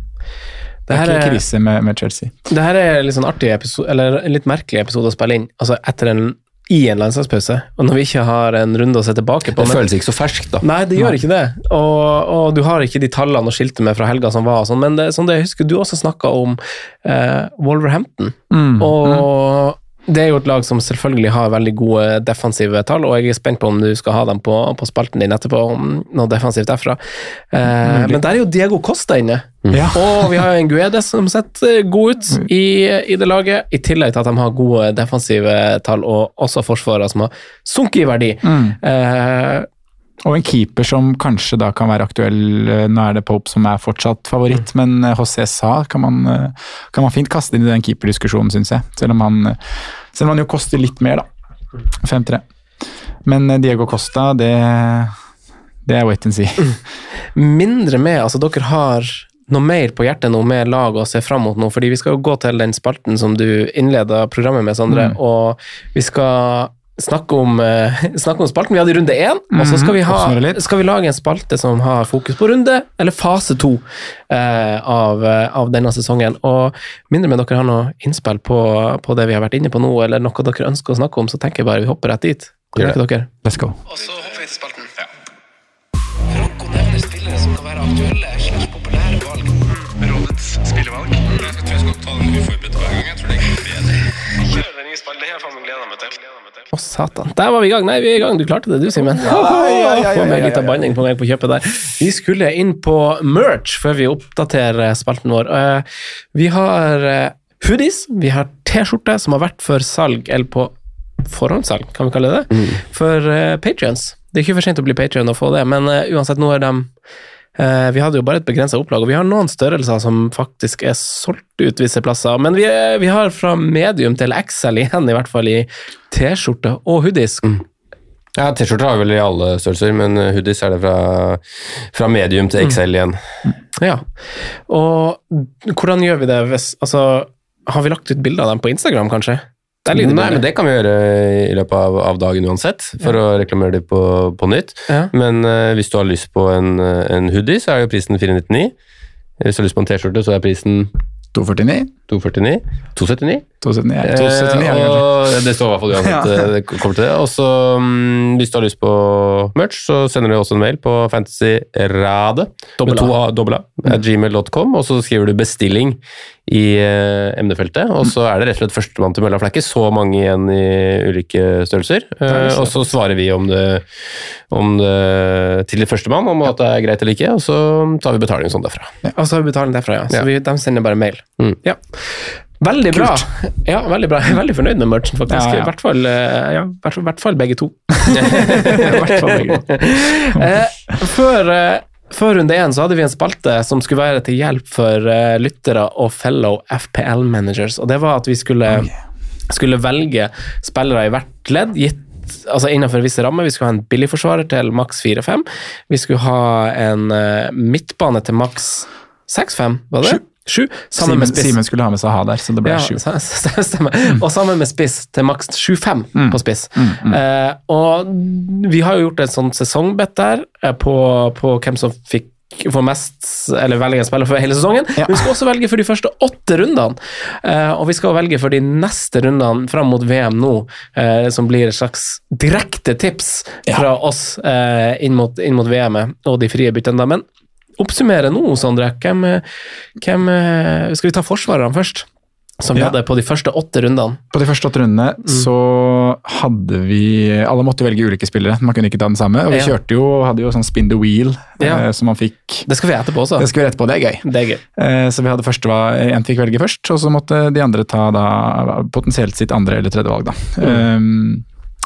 Det her er ikke er- krise med, med Chelsea. Det her er litt sånn artig episode, eller en litt merkelig episode å spille inn, altså etter en, i en landslagspause, og når vi ikke har en runde å se tilbake på. Det føles ikke så ferskt, da. Nei, det gjør ikke det. Og, og du har ikke de tallene å skilte med fra helga som var. og Sånn, men det, sånn det, jeg husker du også snakka om eh, Wolverhampton. Mm. Og det er jo et lag som selvfølgelig har veldig gode defensive tall, og jeg er spent på om du skal ha dem på, på spalten din etterpå, om noe defensivt derfra. Eh, men der er jo Diego Costa inne. Ja. *laughs* Og vi har en Guedes som setter god ut i, i det laget, i tillegg til at de har gode defensive tall, og også forsvarere som har sunket i verdi. Eh, Og en keeper som kanskje da kan være aktuell. eh, Nå er det Pope som er fortsatt favoritt, men eh, José Sa kan man, eh, kan man fint kaste inn i den keeperdiskusjonen, syns jeg. Selv om, han, selv om han jo koster litt mer, da. 5-3. Men Diego Costa, det, det er wait and see. mindre med Altså, dere har noe mer på hjertet nå mer lag å se fram mot nå, fordi vi skal jo gå til den spalten som du innleda programmet med, Sondre, og vi skal snakke om, eh, *laughs* snakke om spalten. Vi hadde runde én, og så skal vi, ha, skal vi lage en spalte som har fokus på runde, eller fase to eh, av, eh, av denne sesongen. Og mindre med dere har noe innspill på, på det vi har vært inne på nå, eller noe dere ønsker å snakke om, så tenker jeg bare vi hopper rett dit. Gjør ikke dere? Let's go. Og så hopper vi til spalten. Franco nevner spillere som kan være aktuelle slags populære valg. Rådets spillevalg. Jeg tror jeg skal ta den uforberedt hver gang. Jeg tror det går bedre. Kjør den spalten. Det her faen meg gleder meg til. Å, satan. Der var vi i gang. Nei, vi er i gang. Du klarte det, du, Simen. *laughs* Få med litt av banning på meg på kjøpet der. Vi skulle inn på merch før vi oppdaterer spalten vår. Eh, Vi har eh, hoodies, vi har T-skjorte som har vært for salg, eller på forhåndssalg, kan vi kalle det det, for patrions. Det er ikke for sent å bli patrion og få det, men eh, uansett, nå er de eh, vi hadde jo bare et begrensa opplag, og vi har noen størrelser som faktisk er solgt ut visse plasser. Men vi, er- vi har fra medium til XL igjen, i hvert fall i T-skjorte og hoodies. Ja, T-skjorter har vi vel i alle størrelser, men eh, hoodies er det fra, fra medium til XL igjen. Ja. Og hvordan gjør vi det hvis Altså, har vi lagt ut bilder av dem på Instagram, kanskje? Nei, men det kan vi gjøre i løpet av, av dagen uansett, for å reklamere det på, på nytt. Ja. Men uh, hvis du har lyst på en, eh, en hoodie, så er jo prisen 499. Hvis du har lyst på en T-skjorte, så er prisen 249? 249. 279. 279, ja. 279 eh, og det står i hvert fall uansett. *laughs* eh, det kommer til det. Og så, mm, hvis du har lyst på merch, så sender du også en mail på fantasyrade Dobbel med to A. A, dobbel A, at gmail.com, og så skriver du bestilling i eh, emnefeltet. Og så er det rett og slett førstemann til mølla, for det er ikke så mange igjen i ulike størrelser. Eh, og så svarer vi om det, om det til førstemann om at det er greit eller ikke, og så tar vi betaling sånn derfra. Og så har vi betaling derfra, ja. Så Ja. vi, de sender bare mail. Mm. Ja. Veldig bra. Ja, veldig bra. Jeg er veldig fornøyd med merchen, faktisk. Ja, ja. I hvert fall, eh, ja, hvert- hvert fall begge to. *laughs* I hvert fall begge to. Eh, før, eh, før runde én så hadde vi en spalte som skulle være til hjelp for uh, lyttere og fellow FPL-managers, og det var at vi skulle, skulle velge spillere i hvert ledd, gitt altså innenfor visse rammer. Vi skulle ha en billigforsvarer til maks 4-5. Vi skulle ha en uh, midtbane til maks 6-5, var det? Sju. Simen. Simen skulle ha med seg ha der, så det ble Ja, sju. *laughs* stemmer. Og sammen med spiss til maks 7-5 Mm. på spiss. Eh, og vi har jo gjort et sånt sesongbett der eh, på, på hvem som fikk får mest, eller velge en spiller for hele sesongen. Ja. Men vi skal også velge for de første åtte rundene. Eh, og vi skal velge for de neste rundene fram mot VM nå, eh, som blir et slags direkte tips fra oss eh, inn mot, inn mot VM-et og de frie byttene. Men oppsummere nå, Sondre. Hvem, eh, hvem eh, Skal vi ta forsvarerne først? Som vi Ja. hadde på de første åtte rundene. På de første åtte rundene så hadde vi Alle måtte velge ulike spillere, man kunne ikke ta den samme. Og vi Ja. kjørte jo, hadde jo sånn spin the wheel, Ja. eh, som man fikk Det skal vi etterpå også. Det skal vi etterpå, på, det er gøy. Det er gøy. Eh, Så vi hadde første var En fikk velge først, og så måtte de andre ta da potensielt sitt andre eller tredje valg, da. Um,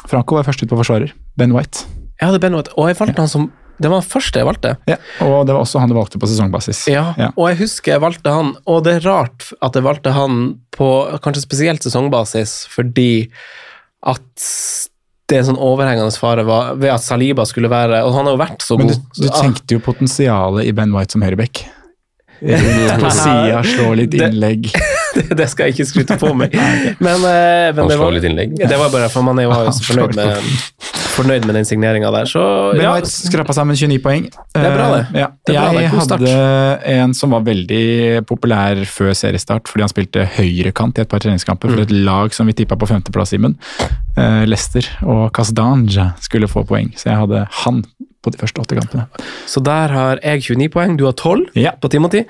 Franco var først ut på forsvarer. Ben White. Jeg hadde Ben White, og jeg valgte han som Det var den første jeg valgte. Ja, og det var også han du valgte på sesongbasis. Ja, og jeg husker jeg valgte han, og det er rart at jeg valgte han på kanskje spesielt sesongbasis, fordi at det er en sånn overhengende fare var, ved at Saliba skulle være Og han har jo vært så god. Men du, du tenkte jo potensialet i Ben White som høyreback. På sida, slå litt innlegg. *laughs* det, det skal jeg ikke skryte på meg. *laughs* Men, eh, men det var, det var bare for man er jo også *laughs* så fornøyd med, fornøyd med den signeringa der, så Ben ja, White skrapa sammen 29 poeng. Det er bra, det. Eh, Ja. Det er bra, jeg hadde en som var veldig populær før seriestart, fordi han spilte høyrekant i et par treningskamper Mm. for et lag som vi tippa på femteplass, Simen. Eh, Leicester og Casdanja skulle få poeng, så jeg hadde han på de første åtte kampene. Så der har jeg 29 poeng, du har 12 Ja. på Timothy.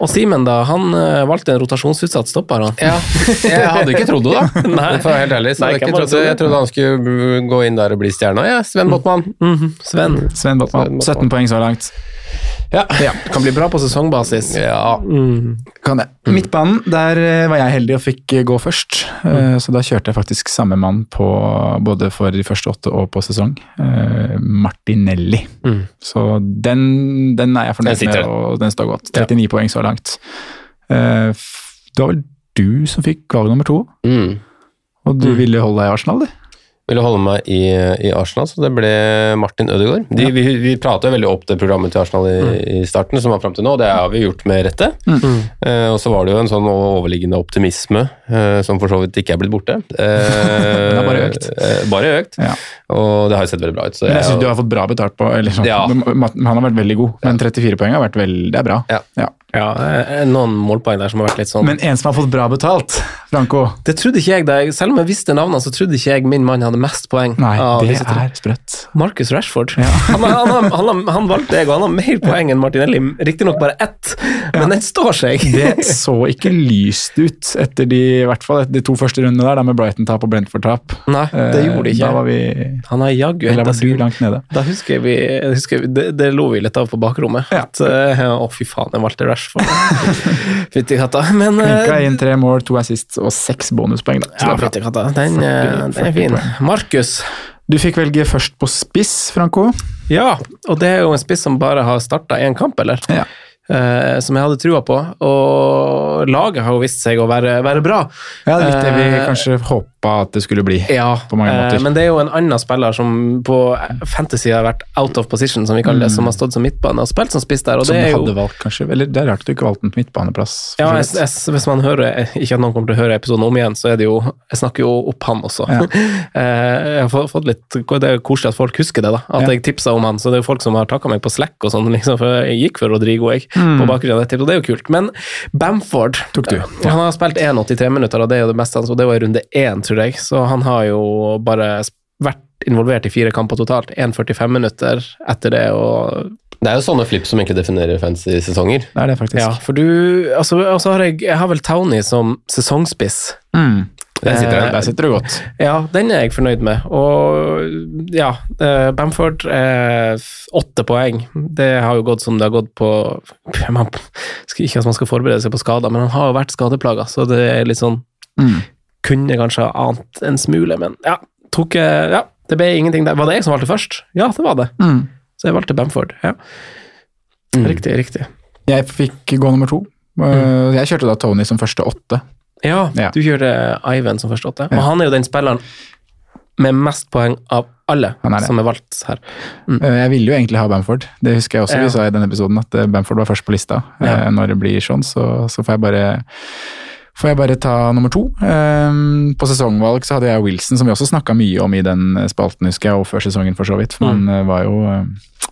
Og Simen, da, han eh, valgte en rotasjonsutsatt stopper, han. Ja, *laughs* jeg hadde ikke trodd det, da. *laughs* Nei. For å være helt ærlig. Så Nei, jeg, ikke trodde, jeg trodde han skulle gå inn der og bli stjerna. Ja, Sven Botman. Mhm, Sven. Sven Botman, 17 poeng så langt. Ja. Kan bli bra på sesongbasis. ja. Kan det. Midtbanen, der eh, var jeg heldig og fikk eh, gå først. Eh, Så da kjørte jeg faktisk samme mann på både for de første åtte og på sesong. Eh, Martinelli. Mm. Så den, den er jeg fornøyd med, og den står godt. 39 poeng så langt. Eh, Det var vel du som fikk valg nummer to, Mm. og du ville holde deg i Arsenal, du? Ville holde meg i, i Arsenal, så det ble Martin Ødegaard. De, Vi, vi prata veldig opp det programmet til Arsenal i, i starten, som var fram til nå, og det har vi gjort med rette. Eh, og så var det jo en sånn overliggende optimisme, eh, som for så vidt ikke er blitt borte. Eh, *laughs* har bare økt. eh, bare økt. Ja. Og det har jo sett veldig bra ut. Så Men jeg jeg- syns du har fått bra betalt på eller sånn. Ja. Han har vært veldig god, men 34 poeng har vært veldig Det er bra. Ja. Ja. Ja, eh, noen målpoeng der som har vært litt sånn Men en som har fått bra betalt, Franco Det trodde ikke jeg da jeg, Selv om jeg visste navnene, så trodde ikke jeg min mann hadde mest poeng. Nei, det er sprøtt. Marcus Rashford. *laughs* Han, har- han, han, han valgte jeg, og han har mer poeng enn Martinelli. Riktignok bare ett, men den står seg. Det så ikke lyst ut etter de, i hvert fall de to første rundene der, da med Brighton-tap og Brentford-tap. Nei, det gjorde det Eh, ikke. Da var vi Han har jaggu Eller var du seg- langt nede? Da husker vi, husker vi det, det lo vi litt av på bakrommet. Ja. At, eh, Å, fy faen, jeg valgte Rashford. *laughs* Fytti katta. Men Klinka eh, inn tre mål, to assists og seks bonuspoeng. Da. Så ja, fytti katta. Den, eh, den er fin. Markus. Du fikk velge først på spiss, Franco. Ja, og det er jo en spiss som bare har starta én kamp, eller? Ja. Eh, som jeg hadde trua på. Og laget har jo vist seg å være, være bra. Ja, det er litt det vi Eh, kanskje håpa at det skulle bli. Ja, på mange eh, måter. men det er jo en annen spiller som på fantasy har vært out of position, som vi kaller det, som har stått som midtbane og spilt som spiss der. Mm. Som det du hadde jo valgt, kanskje. Eller det er rart du ikke valgte på midtbaneplass. Ja, jeg, jeg, hvis man hører Ikke at noen kommer til å høre episoden om igjen, så er det jo Jeg snakker jo opp han også. Ja. *laughs* Eh, jeg har fått, litt Det er koselig at folk husker det, da. At Ja. jeg tipsa om han. Så det er jo folk som har takka meg på Slack og sånn, liksom, for jeg gikk for Rodrigo, jeg, Mm. på bakgrunn av det tipset, og det er jo kult. Men Bamford Tok du. eh, Han har spilt 1,83 minutter, og det er jo det meste hans, og det var i runde én, tror jeg. Så han har jo bare vært involvert i fire kamper totalt. 1,45 minutter etter det, og Det er jo sånne flips som egentlig definerer fancy-sesonger. Det er det, faktisk. Ja, for du Altså, altså har jeg Jeg har vel Townie som sesongspiss. Mm. Der sitter Eh, den. Der sitter du godt. Ja, den er jeg fornøyd med. Og ja, eh, Bamford åtte poeng. Det har jo gått som det har gått på *laughs* man, Ikke at man skal forberede seg på skader, men han har jo vært skadeplaga, så det er litt sånn Mm. Kunne kanskje ha ant en smule, men ja. Tok eh, Ja, det ble ingenting der. Var det jeg som valgte først? Ja, det var det. Mm. Så jeg valgte Bamford. Ja. Riktig, riktig. Jeg fikk gå nummer to. Uh, Jeg kjørte da Tony som første åtte. Ja, Ja. du kjørte Ivan som første åtte. Og han er jo den spilleren med mest poeng av alle er som er valgt her. Mm. Jeg ville jo egentlig ha Bamford. Det husker jeg også vi sa i den episoden, at uh, Bamford var først på lista. Uh, Når det blir sånn, så, så får jeg bare Får jeg bare ta nummer to. Um, på sesongvalg så hadde jeg Wilson, som vi også snakka mye om i den spalten, husker jeg, og før sesongen for så vidt. For Mm. man uh, var jo uh,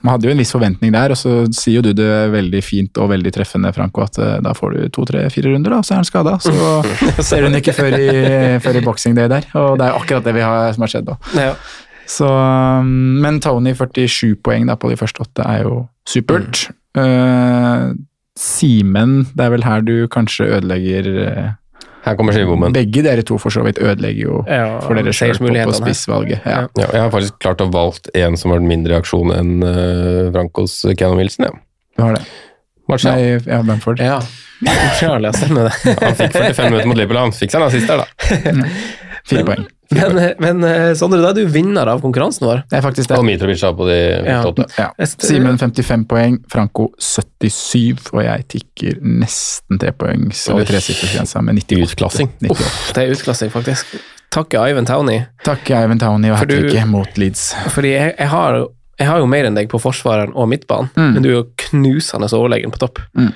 Man hadde jo en viss forventning der, og så sier jo du det veldig fint og veldig treffende, Franco, at uh, da får du to, tre, fire runder, da, så er han skada. Så *laughs* ser hun ikke før i, før i boxing day der. Og det er jo akkurat det vi har, som har skjedd, da. Ja. Så, um, men Tony 47 poeng da på de første åtte er jo supert. Uh, Simen, det er vel her du kanskje ødelegger uh, Her kommer skivebommen. Begge dere to for så vidt ødelegger jo Ja, for dere selv på, på spissvalget. Ja. Ja. Jeg har faktisk klart å valgt en som har en mindre aksjon enn uh, Francos Keanu Wilson. Ja. Du har det. Martial. Nei, ja, Benford. Ja. Charlie, ja, stemmer det. Han fikk 45 minutter mot Liverpool, han fikk seg en assist der, da. Fire poeng. Men, men eh, Sondre, da er du vinner av konkurransen vår. Det er faktisk det. Og Mitrovic har på de Ja. åtte. Ja. Simen 55 poeng, Franco 77, og jeg tikker nesten tre poeng, eller Oi. tresiffersgrensa med 98. Utklassing. 98. Det er utklassing, faktisk. Takke Ivan Towney. Takk, Ivan Towney og hat tricket mot Leeds. Fordi jeg, jeg, har, jeg har jo mer enn deg på forsvareren og midtbanen, men du er jo knusende overlegen på topp. Mm.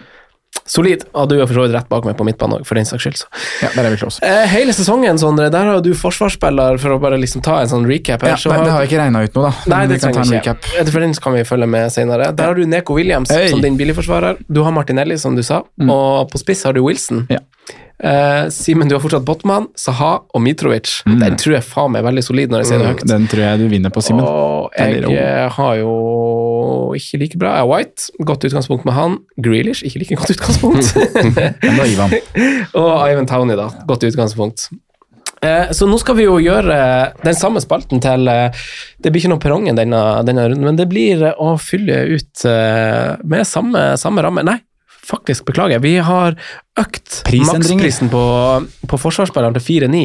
Solid. Og du er for så vidt rett bak meg på midtbanen òg, for den saks skyld. Så. Ja, der er vi close. Eh, hele sesongen, Sondre, der har du forsvarsspiller, for å bare liksom ta en sånn recap her. Ja, så det, har- det har jeg ikke regna ut nå, da. Nei, det vi kan ta trenger en vi ikke. recap. Eh, For den kan vi følge med senere. Der har du Neko Williams Øy. som din billigforsvarer. Du har Martinelli, som du sa, og på spiss har du Wilson. Ja. Eh, Simen, du har fortsatt Botman, Saha og Mitrovic. Den tror jeg faen meg er veldig solid når jeg sier det høyt. Den tror jeg du vinner på, Simen. Og jeg Eller, eh, har jo ikke like bra. Jeg er White, godt utgangspunkt med han. Grealish, ikke like godt utgangspunkt. *laughs* Ivan. *laughs* og Ivan Towney, da. Godt utgangspunkt. Eh, så nå skal vi jo gjøre den samme spalten til Det blir ikke noe perrongen denne, denne runden, men det blir å fylle ut med samme, samme ramme. Nei, faktisk, beklager. Vi har økt maksprisen på, på forsvarsspilleren til 4-9.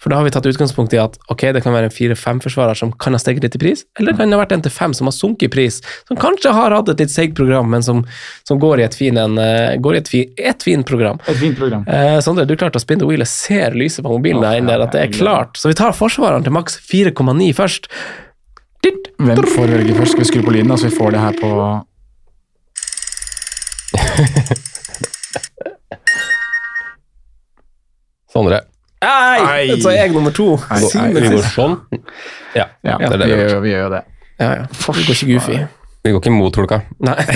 For da har vi tatt utgangspunkt i at ok, det kan være en 4-5-forsvarer som kan ha steget litt i pris, eller det kan ha vært en til 5 som har sunket i pris, som kanskje har hatt et litt seigt program, men som, som går i et fin, eh, går i et, fi, et fint program. Et fint program. Eh, Sondre, du klarte å spinne the wheel. Jeg ser lyset på mobilen der inne, at det er jeg klart. Så vi tar forsvareren til maks 4,9 først. Hvem får velge først? Skal vi skru på lyden, så vi får det her på *laughs* Sondre. Nei! Så er jeg nummer to. Simen Vi går sånn. Ja, Ja, det er det vi, vi gjør. vi gjør det. Ja, ja. Vi går ikke goofy. Vi går ikke mot hulka. Nei. *laughs*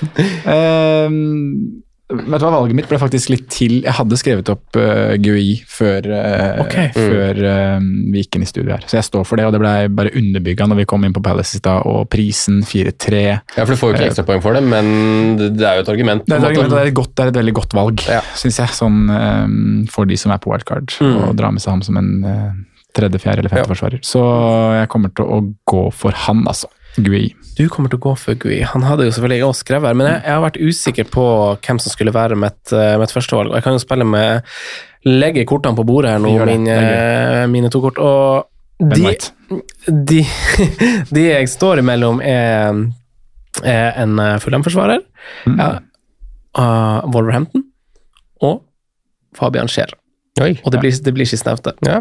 *laughs* Ehm, vet du hva, Valget mitt ble faktisk litt til Jeg hadde skrevet opp uh, GUI før, uh, okay. før uh, vi gikk inn i studio her. Så jeg står for det, og det ble bare underbygga når vi kom inn på Palace i stad, og prisen 4-3. Ja, for Du får jo ikke ekstrapoeng for det, men det er jo et argument. Det er, et argument, det, er et godt, det er et veldig godt valg, Ja. syns jeg, sånn, ehm, for de som er på wildcard, og drar med seg ham som en uh, tredje, fjerde eller femte Ja. forsvarer. Så jeg kommer til å gå for han, altså. GUI. Du kommer til å gå for Gui. Han hadde jo selvfølgelig også skrevet her, men jeg, jeg har vært usikker på hvem som skulle være mitt, eh, mitt førstevalg. Jeg kan jo spille med Legge kortene på bordet her nå, mine, er mine to kort. Og de, de, *laughs* de jeg står imellom, er, er en fullhjemforsvarer, Fulham-forsvarer, Mm. ja, uh, Wolverhampton og Fabian Scheer. Og det blir, det blir ikke snaute. Ja.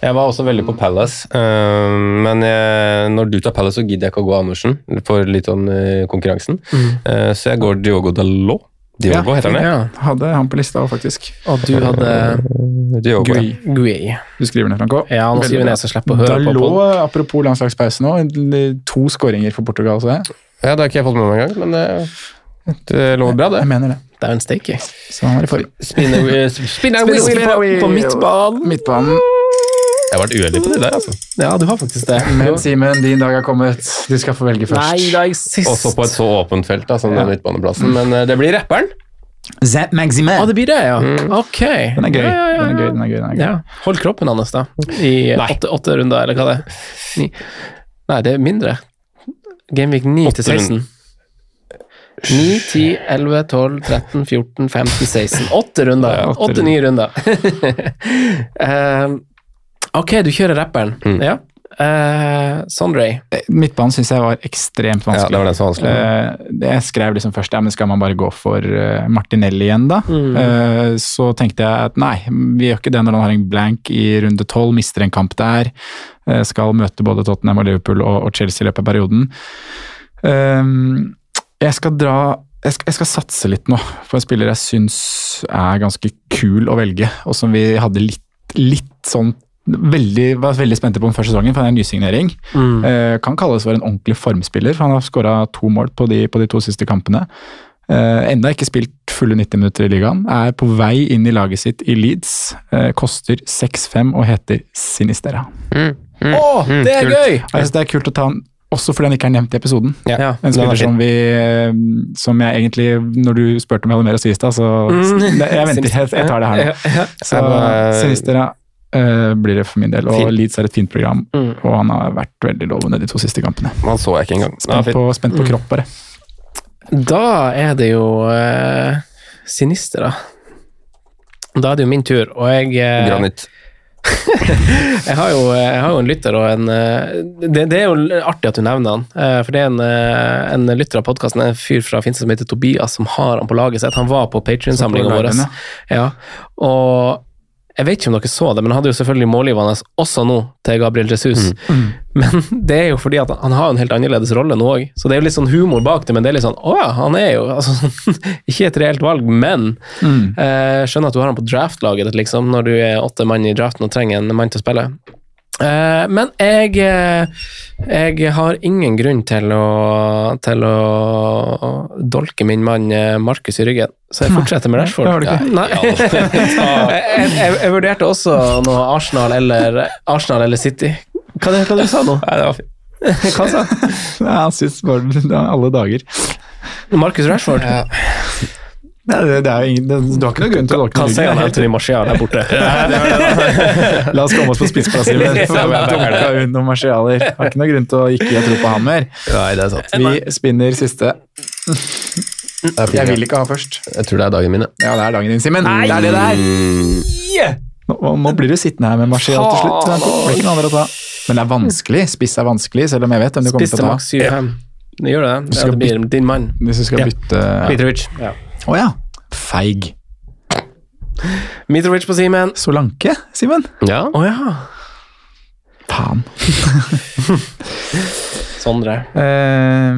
Jeg var også veldig på Palace, øh, men jeg, når du tar Palace, så gidder jeg ikke å gå Andersen for litt om øh, konkurransen. Eh, så jeg går Diogo Dalot. Diogo heter han det? Ja. Hadde han på lista òg, faktisk. Og du hadde Diogo. GUI. Gui. Du skriver ned, Franco. Ja, nå skriver jeg ned så slipper å høre på Dalot, apropos landslagspause nå, to skåringer for Portugal, så. Ja, det har ikke jeg fått med meg engang, men det, det lover bra, det. Jeg mener det. Det er jo en steak jeg. Er. Spinner, spinner på, på midtbanen. Midtbanen. Jeg har vært uheldig på det der, altså. Ja, du har faktisk det. Men Simen, din dag er kommet. Du skal få velge først. Nei, da jeg sist. Også på et så åpent felt da, som Ja. den midtbaneplassen. Men øh, det blir rapperen. Zap Maxime. Å, det blir det, ja. Ok. Den er gøy. Ja, ja, ja, Den er gøy, den er gøy. Den er gøy. Ja. Hold kroppen hans, da. I åtte, åtte runder, eller hva det er. Ni. Nei, det er mindre. Gameweek 9 til 16. 9, 10, 11, 12, 13, 14, 15, 16. Åtte runder. Åtte-ni runder. *laughs* Ehm, ok, du kjører rapperen. Mm. Ja. Uh, Sondre. Midtbanen syns jeg var ekstremt vanskelig. Ja, det var den så vanskelig. Uh, jeg skrev liksom først, ja, men skal man bare gå for uh, Martinelli igjen, da? Mm. Uh, så tenkte jeg at nei, vi gjør ikke det når han har en blank i runde tolv, mister en kamp der. eh, skal møte både Tottenham og Liverpool og, og Chelsea i løpet av perioden. Eh, jeg skal dra jeg skal, jeg skal satse litt nå på en spiller jeg syns er ganske kul å velge, og som vi hadde litt, litt sånn Veldig, var veldig spente på den første sesongen, for han er en nysignering. Mm. Eh, kan kalles for en ordentlig formspiller, for han har skåra to mål på de, på de to siste kampene. Eh, enda ikke spilt fulle 90 minutter i ligaen. Er på vei inn i laget sitt i Leeds. Eh, koster 6-5 og heter Sinistera. Å, det er kult. gøy! Jeg synes Det er kult å ta han også fordi han ikke er nevnt i episoden. Ja. En er spiller som vi eh, Som jeg egentlig, når du spurte om jeg hadde mer å si i stad, så Mm. Jeg venter, jeg, jeg tar det her nå. *laughs* Ja, ja. Så Sinistera eh, blir det for min del. Og Fint. Leeds er et fint program, Mm. og han har vært veldig lovende de to siste kampene. Han så jeg ikke engang. Spent på, spent på kropp, bare. Da er det jo uh, Sinister, da. Da er det jo min tur, og jeg uh, Granit. *laughs* jeg, har jo, jeg har jo en lytter og en eh, det, det er jo artig at du nevner han. eh, For det er en, eh, en lytter av podkasten, en fyr fra Finse som heter Tobias, som har han på laget sitt. Han var på Patrion-samlinga vår. Ja. Og jeg vet ikke om dere så det, men han hadde jo selvfølgelig målgivende også nå til Gabriel Jesus. Men det er jo fordi at han har en helt annerledes rolle nå òg. Så det er jo litt sånn humor bak det, men det er litt sånn Å ja, han er jo *laughs* altså, Ikke et reelt valg, men Mm. eh, skjønner at du har han på draftlaget ditt, liksom, når du er åtte mann i draften og trenger en mann til å spille. Eh, men jeg, eh, jeg har ingen grunn til å, til å dolke min mann eh, Markus i ryggen, så jeg fortsetter med Rashford. det har du ikke. Nei. *laughs* jeg, jeg, jeg vurderte også noe Arsenal eller, Arsenal eller City. Hva, det, hva du sa nå? Nei, det var fint. *laughs* Hva sa Ja, han synes bare det er alle dager. Markus Rashford? Nei, det, er jo ingen, det, du har ikke noen grunn til å Kan si han. Anthony Marcial der borte. *laughs* La oss komme oss på spissplasser. Men *laughs* Ja, får men det er dunka. Har ikke noen grunn til å ikke tro på han mer. Nei, det er sant. Vi spinner siste. Jeg vil ikke ha først. Jeg tror det er dagen min, ja. Ja, det er dagen din, Simen. Det er det det er. Nå, nå blir du sittende her med Marcial til slutt. Det blir ikke noen andre å ta. Men det er vanskelig. Spiss er vanskelig, selv om jeg vet hvem du kommer til å ta. maks 7-5. Det gjør det. Det blir din mann. Hvis du skal Ja. bytte Å Mitrovic. Ja. ja. Feig. Mitrovic på Simen. Solanke, Simen? Ja. Å ja. Faen. *laughs* Sondre. Eh,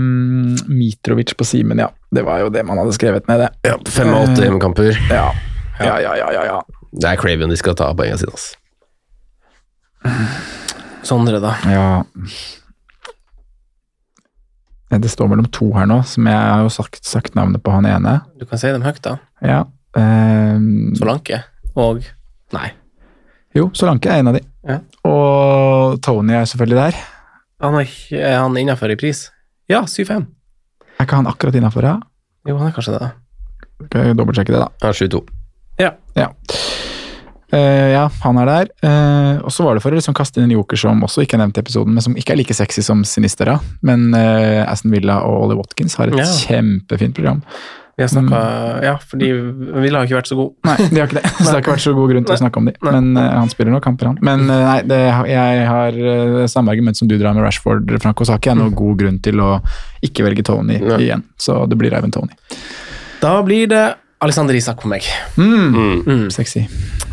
Mitrovic på Simen, ja. Det var jo det man hadde skrevet ned, det. ja. Fem av åtte hjemmekamper. Ja. Ja, ja, ja, ja, ja. Det er Craven de skal ta poengene sine. ass. Sondre, da. ja. Eh, Det står mellom to her nå, som jeg har jo sagt, sagt navnet på han ene. Du kan si dem høyt, da. Ja. Um, Solanke. Og Nei. jo, Solanke er en av de. Ja. Og Tony er selvfølgelig der. Han er, er han innafor i pris? Ja, 7-5. Er ikke han akkurat innafor, ja? Jo, han er kanskje det, da. Skal jeg dobbeltsjekke det, da. Ja, 7-2. Ja. Ja. Eh, ja, han er der. Uh, og så var det for å liksom kaste inn en joker som også ikke er nevnt i episoden, men som ikke er like sexy som Sinistera. Men uh, Aston Villa og Ollie Watkins har et Ja. kjempefint program. Vi har snakka Ja, fordi Villa har ikke vært så god. Nei, de har ikke det. *laughs* Så det har ikke vært så god grunn til å snakke om de. Nei. Men han spiller nå kamper, han. Men nei, det, jeg har samme argument som du drar med Rashford, Franco. Ikke jeg noen god grunn til å ikke velge Tony Nei. igjen. Så det blir Eivind Tony. Da blir det Alexander Isak på meg. Mm. Mm. Sexy.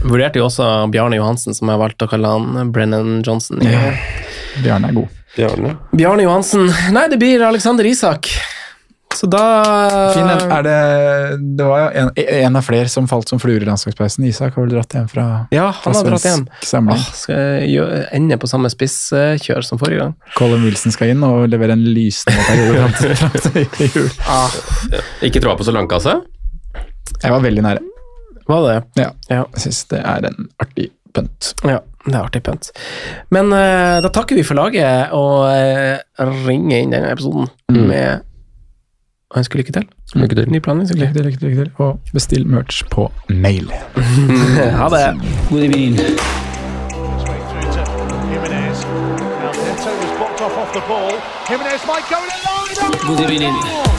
Vurderte jo også Bjarne Johansen, som jeg valgte å kalle han Brennan Johnson. Ja. Bjarne er god. Bjarne. Bjarne Johansen Nei, det blir Alexander Isak. Så da Fin, er det, det var jo en, en av flere som falt som fluer i landslagspausen. Isak har vel dratt hjem fra, Ja, fra han har dratt hjem. samling. Åh, skal jeg ende på samme spisskjør som forrige gang? Colin Wilson skal inn og levere en lysende *laughs* periode fram til, jul. Ah. Ikke troa på Solanke, altså? Jeg var veldig nære. Var det? Ja. Ja. Jeg syns det er en artig pønt. Ja, det er artig pønt. Men uh, da takker vi for laget og uh, ringer inn denne episoden med og ønsker lykke til. Lykke til. Ny planleggingslykke. Lykke til, lykke til, lykke til. Og bestill merch på mail. *laughs* Ha det. Straight through to Jimenez.